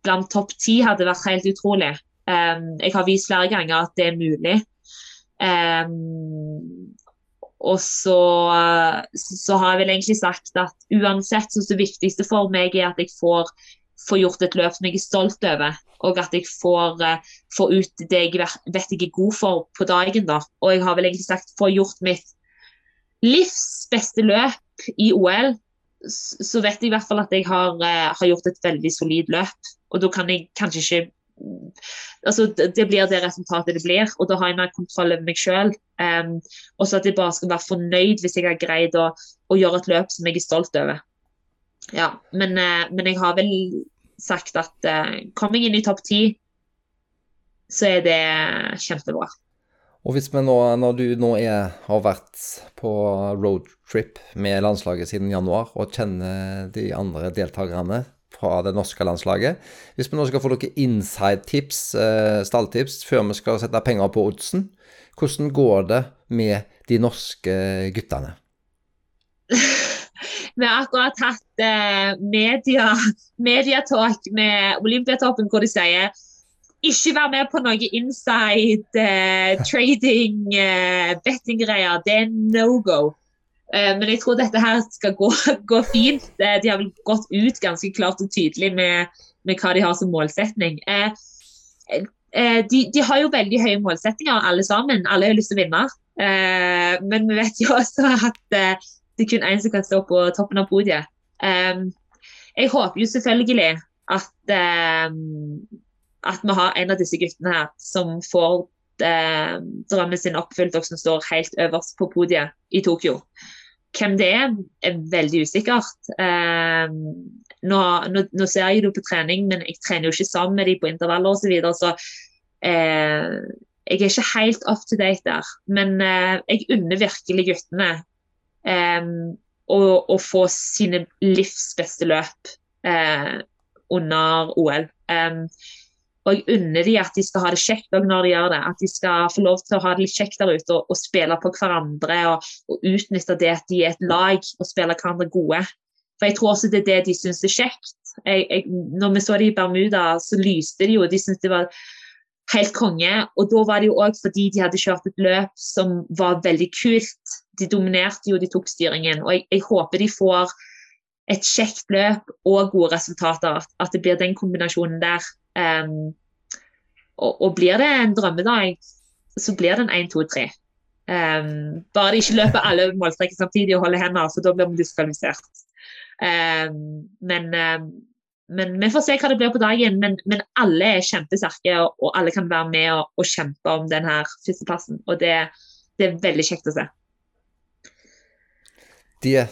blant topp ti, hadde vært helt utrolig. Um, jeg har vist flere ganger at det er mulig. Um, og så, så, har jeg vel egentlig sagt at uansett så det viktigste for meg er at jeg får, får, gjort et løp som jeg er stolt over. Og at jeg får, uh, får ut det jeg vet jeg er god for på dagen. da. Og jeg har vel egentlig sagt får gjort mitt livs beste løp i OL så vet jeg i hvert fall at jeg har, uh, har, gjort et veldig solid løp. Og da kan jeg kanskje ikke altså Det blir det resultatet det blir, og da har jeg mer kontroll over meg sjøl. Um, og så at jeg bare skal være fornøyd hvis jeg har greid å, å gjøre et løp som jeg er stolt over. Ja, men, uh, men jeg har vel sagt at uh, kommer jeg inn i topp ti, så er det kjempebra. Og hvis vi nå, når du nå er, har vært på roadtrip med landslaget siden januar, og kjenner de andre deltakerne fra det norske landslaget Hvis vi nå skal få noen inside-tips, eh, stalltips, før vi skal sette penger på oddsen, hvordan går det med de norske guttene? *laughs* Vi har akkurat hatt eh, media, mediatalk med Olympiatoppen hvor de sier ikke være med på noe inside eh, trading, eh, betting-greier. Det er no go. Uh, men jeg tror dette her skal gå, *laughs* gå fint. de har vel gått ut ganske klart og tydelig med, med hva de har som målsetning. De, de, har jo veldig høye målsettinger, alle sammen. Alle har lyst til å vinne. men vi vet jo *laughs* også at det er kun én som kan stå på toppen av podiet. jeg håper jo selvfølgelig at at vi har en av disse guttene her som får eh, drømmen sin oppfylt, og som står helt øverst på podiet i Tokyo. Hvem det er, er veldig usikkert. Eh, nå, nå, nå, ser jeg det på trening, men jeg trener jo ikke sammen med dem på intervaller osv. Så, videre, så eh, jeg er ikke helt up to date der. Men eh, jeg unner virkelig guttene eh, å, få sine livs beste løp eh, under OL. Um, Og jeg unner de at de skal ha det kjekt òg når de gjør det. At de skal få lov til å ha det litt kjekt der ute og, og spille på hverandre. Og, og, utnytte det at de er et lag og spiller hverandre gode. For jeg tror også det er det de syns er kjekt. Jeg, jeg, når vi så de i Bermuda, så lyste de jo. De syntes det var helt konge. Og da var det jo òg fordi de hadde kjørt et løp som var veldig kult. De dominerte jo, de tok styringen. Og jeg, jeg håper de får et kjekt løp og gode resultater. At det blir den kombinasjonen der. Um, og, og, blir det en drømmedag, så blir det en 1, 2, 3. Um, bare de ikke løper alle målstreker samtidig og holder hender, for da blir vi diskvalifisert. Um, men, men, vi får se hva det blir på dagen. Men, men alle er kjempesterke, og, og, alle kan være med og, og kjempe om denne førsteplassen. Og det, det, er veldig kjekt å se. Det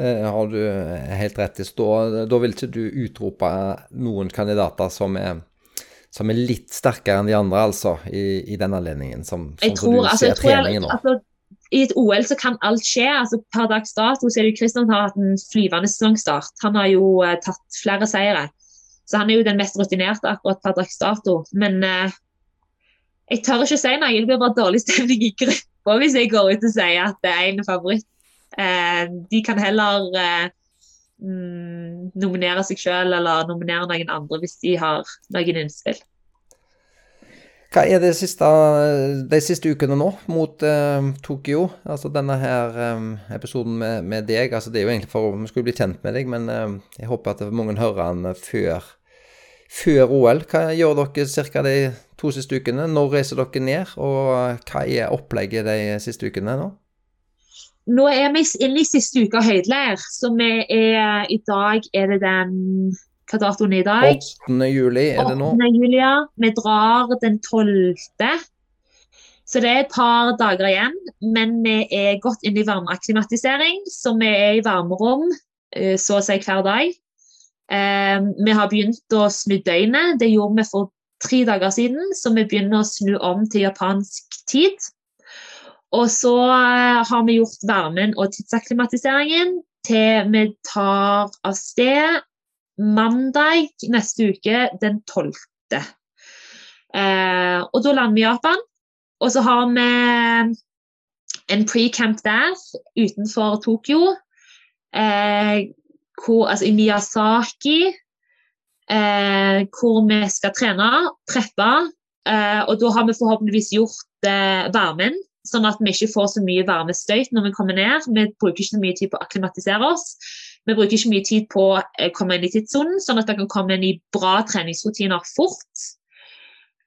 har du helt rett i. Da, da vil ikke du utrope noen kandidater som er, som er litt sterkere enn de andre, altså, i, i den anledningen, som, som tror, du altså, ser treningen nå? Altså, I et OL så kan alt skje. altså Per dags dato så er det jo Kristian har hatt en flyvende sesongstart. Han har jo eh, tatt flere seire. Så han er jo den mest rutinerte akkurat per dags dato. Men eh, jeg tør ikke si noe. Det blir bare dårlig stemning i gruppa hvis jeg går ut og sier at det er en favoritt. Eh, de kan heller eh, mm, nominere seg selv eller nominere noen andre hvis de har noen innspill. Hva er det siste, de siste ukene nå mot eh, Tokyo? Altså denne her eh, episoden med, med, deg. altså Det er jo egentlig for vi skulle bli kjent med deg, men eh, jeg håper at mange hører den før, før OL. Hva gjør dere ca. de to siste ukene? Når reiser dere ned? Og hva er opplegget de siste ukene nå? Nå er vi inne i siste uke av høydeleir, vi er i dag er det den Hva datoen er i dag? 8. juli er det nå. 8. juli, ja. Vi drar den 12. Så det er et par dager igjen. Men vi er godt inne i varmeakklimatisering, så vi er i varmerom eh, så å si hver dag. Eh, vi har begynt å snu døgnet. Det gjorde vi for tre dager siden, så vi begynner å snu om til japansk tid. Og så eh, har vi gjort varmen og tidsakklimatiseringen til vi tar av sted mandag neste uke, den 12. Eh, og da lander vi i Japan. Og så har vi en pre-camp der utenfor Tokyo. Eh, hvor, altså i Miyazaki, eh, hvor vi skal trene, preppe. Eh, og da har vi forhåpentligvis gjort eh, varmen sånn at vi ikke får så mye varmestøyt når vi kommer ned. Vi bruker ikke så mye tid på å akklimatisere oss. Vi bruker ikke mye tid på å eh, komme inn i tidssonen, sånn at vi kan komme inn i bra treningsrutiner fort.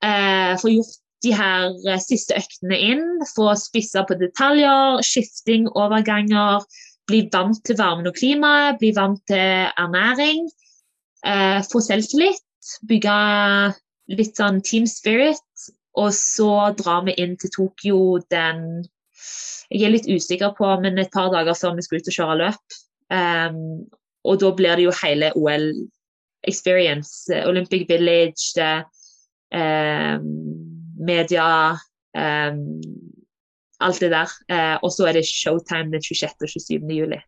Eh, få gjort de her eh, siste øktene inn, få spissa på detaljer, skifting, overganger. Bli vant til varmen og klimaet, bli vant til ernæring. Eh, få selvtillit, bygge litt sånn team spirit og så drar vi inn til Tokyo den Jeg er litt usikker på, men et par dager før vi skal ut og kjøre løp. Um, og da blir det jo hele OL experience. Olympic Village, det, um, media um, Alt det der. Uh, og så er det showtime den 26. og 27. juli.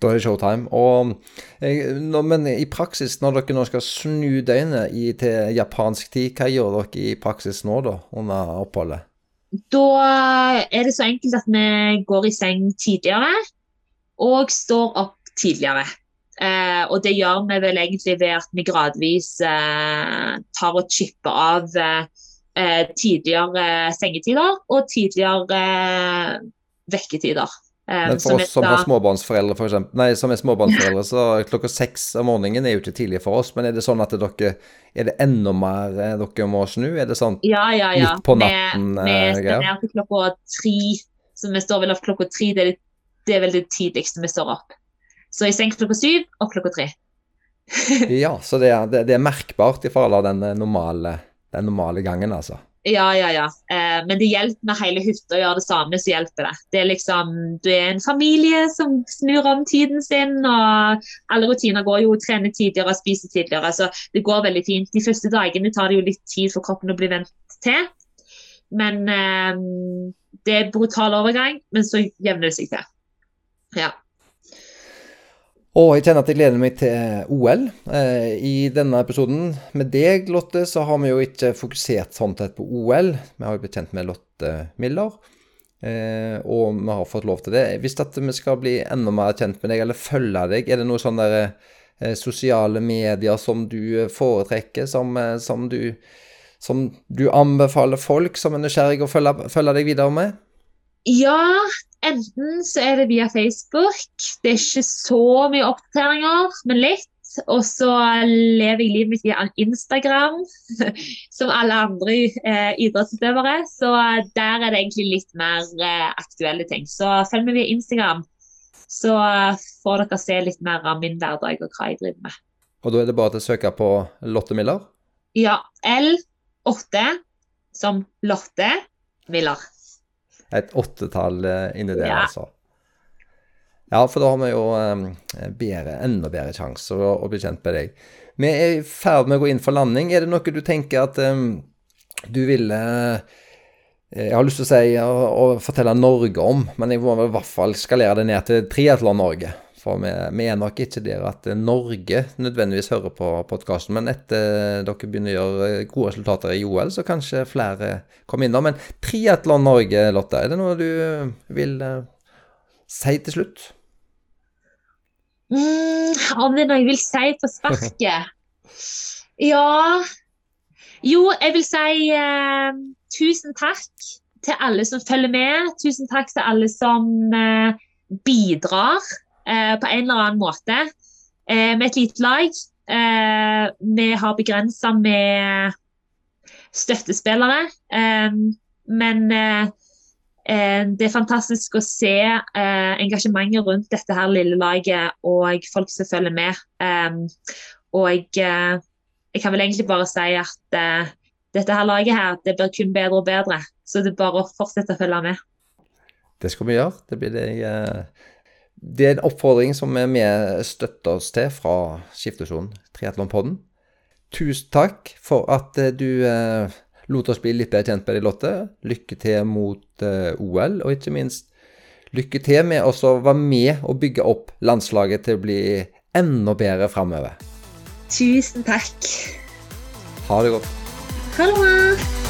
Da er det showtime. Og, men i praksis, når dere nå skal snu døgnet til japansk tid, hva gjør dere i praksis nå da, under oppholdet? Da er det så enkelt at vi går i seng tidligere og står opp tidligere. Eh, og det gjør vi vel egentlig ved at vi gradvis eh, tar og chipper av eh, tidligere sengetider og tidligere vekketider. Eh, Men for oss som har småbarnsforeldre, for eksempel, nei, som er småbarnsforeldre, så klokka seks om morgenen er jo ikke tidlig for oss. Men er det sånn at dere Er det enda mer eh, dere må snu? Er det sånn ja, ja, ja. midt på natten? Vi, vi står ned til klokka tre, så vi står vel opp klokka tre. Det er, det er vel det tidligste vi står opp. Så i seng klokka syv og klokka tre. *laughs* ja, så det er, det, det er, merkbart i forhold til den normale, den normale gangen, altså. Ja, ja, ja. Eh, men det hjelper når hele hytta gjør det samme, så hjelper det. Det er liksom, Du er en familie som snur om tiden sin, og alle rutiner går jo å trene tidligere spise tidligere. Så det går veldig fint. De første dagene tar det jo litt tid for kroppen å bli vent til. Men eh, det er brutal overgang, men så jevner det seg til. Ja. Og jeg kjenner at jeg gleder meg til OL. Eh, I denne episoden med deg, Lotte, så har vi jo ikke fokusert sånn sett på OL. Vi har jo blitt kjent med Lotte Miller, eh, og vi har fått lov til det. Hvis at vi skal bli enda mer kjent med deg, eller følge deg, er det noe sånn der eh, sosiale medier som du foretrekker, som, eh, som, du, som du anbefaler folk som er nysgjerrige å følge, følge deg videre med? Ja, enten så er det via Facebook. Det er ikke så mye oppdateringer, men litt. Og så lever jeg livet mitt via Instagram, *laughs* som alle andre eh, idrettsutøvere. Så der er det egentlig litt mer eh, aktuelle ting. Så følg med via Instagram, så får dere se litt mer av min hverdag og hva jeg driver med. Og da er det bare til å søke på Lotte Miller? Ja. L8 som Lotte Miller et åttetall eh, inni der, ja. altså. Ja, for da har vi jo um, bedre, enda bedre sjanse å, å, bli kjent med deg. Vi er i ferd med å gå inn for landing. Er det noe du tenker at um, du ville Jeg har lyst til å si å fortelle Norge om, men jeg må i hvert fall skalere det ned til Triatlon-Norge. For vi, vi, er nok ikke der at Norge nødvendigvis hører på podkasten. Men etter dere begynner å gjøre gode resultater i OL, så kanskje flere kommer inn da. Men Triatlon Norge, Lotte, er det noe du vil uh, si til slutt? Mm, om det er noe jeg vil si på sparket? *laughs* ja Jo, jeg vil si eh, tusen takk til alle som følger med. Tusen takk til alle som eh, bidrar eh, på en eller annen måte. Eh, med et lite lag. Eh, vi har begrensa med støttespillere. Eh, men det er fantastisk å se engasjementet rundt dette her lille laget og folk som følger med. og jeg, kan vel egentlig bare si at dette her laget her, det blir kun bedre og bedre. Så det er bare å fortsette å følge med. Det skal vi gjøre. Det blir det jeg det er en oppfordring som vi støtter oss til fra Skiftesonen Triatlonpodden. Tusen takk for at eh, du eh, lot oss bli litt bedre kjent med deg, Lotte. Lykke til mot eh, OL, og ikke minst lykke til med å være med og bygge opp landslaget til å bli enda bedre framover. Tusen takk. Ha det godt. Ha det bra.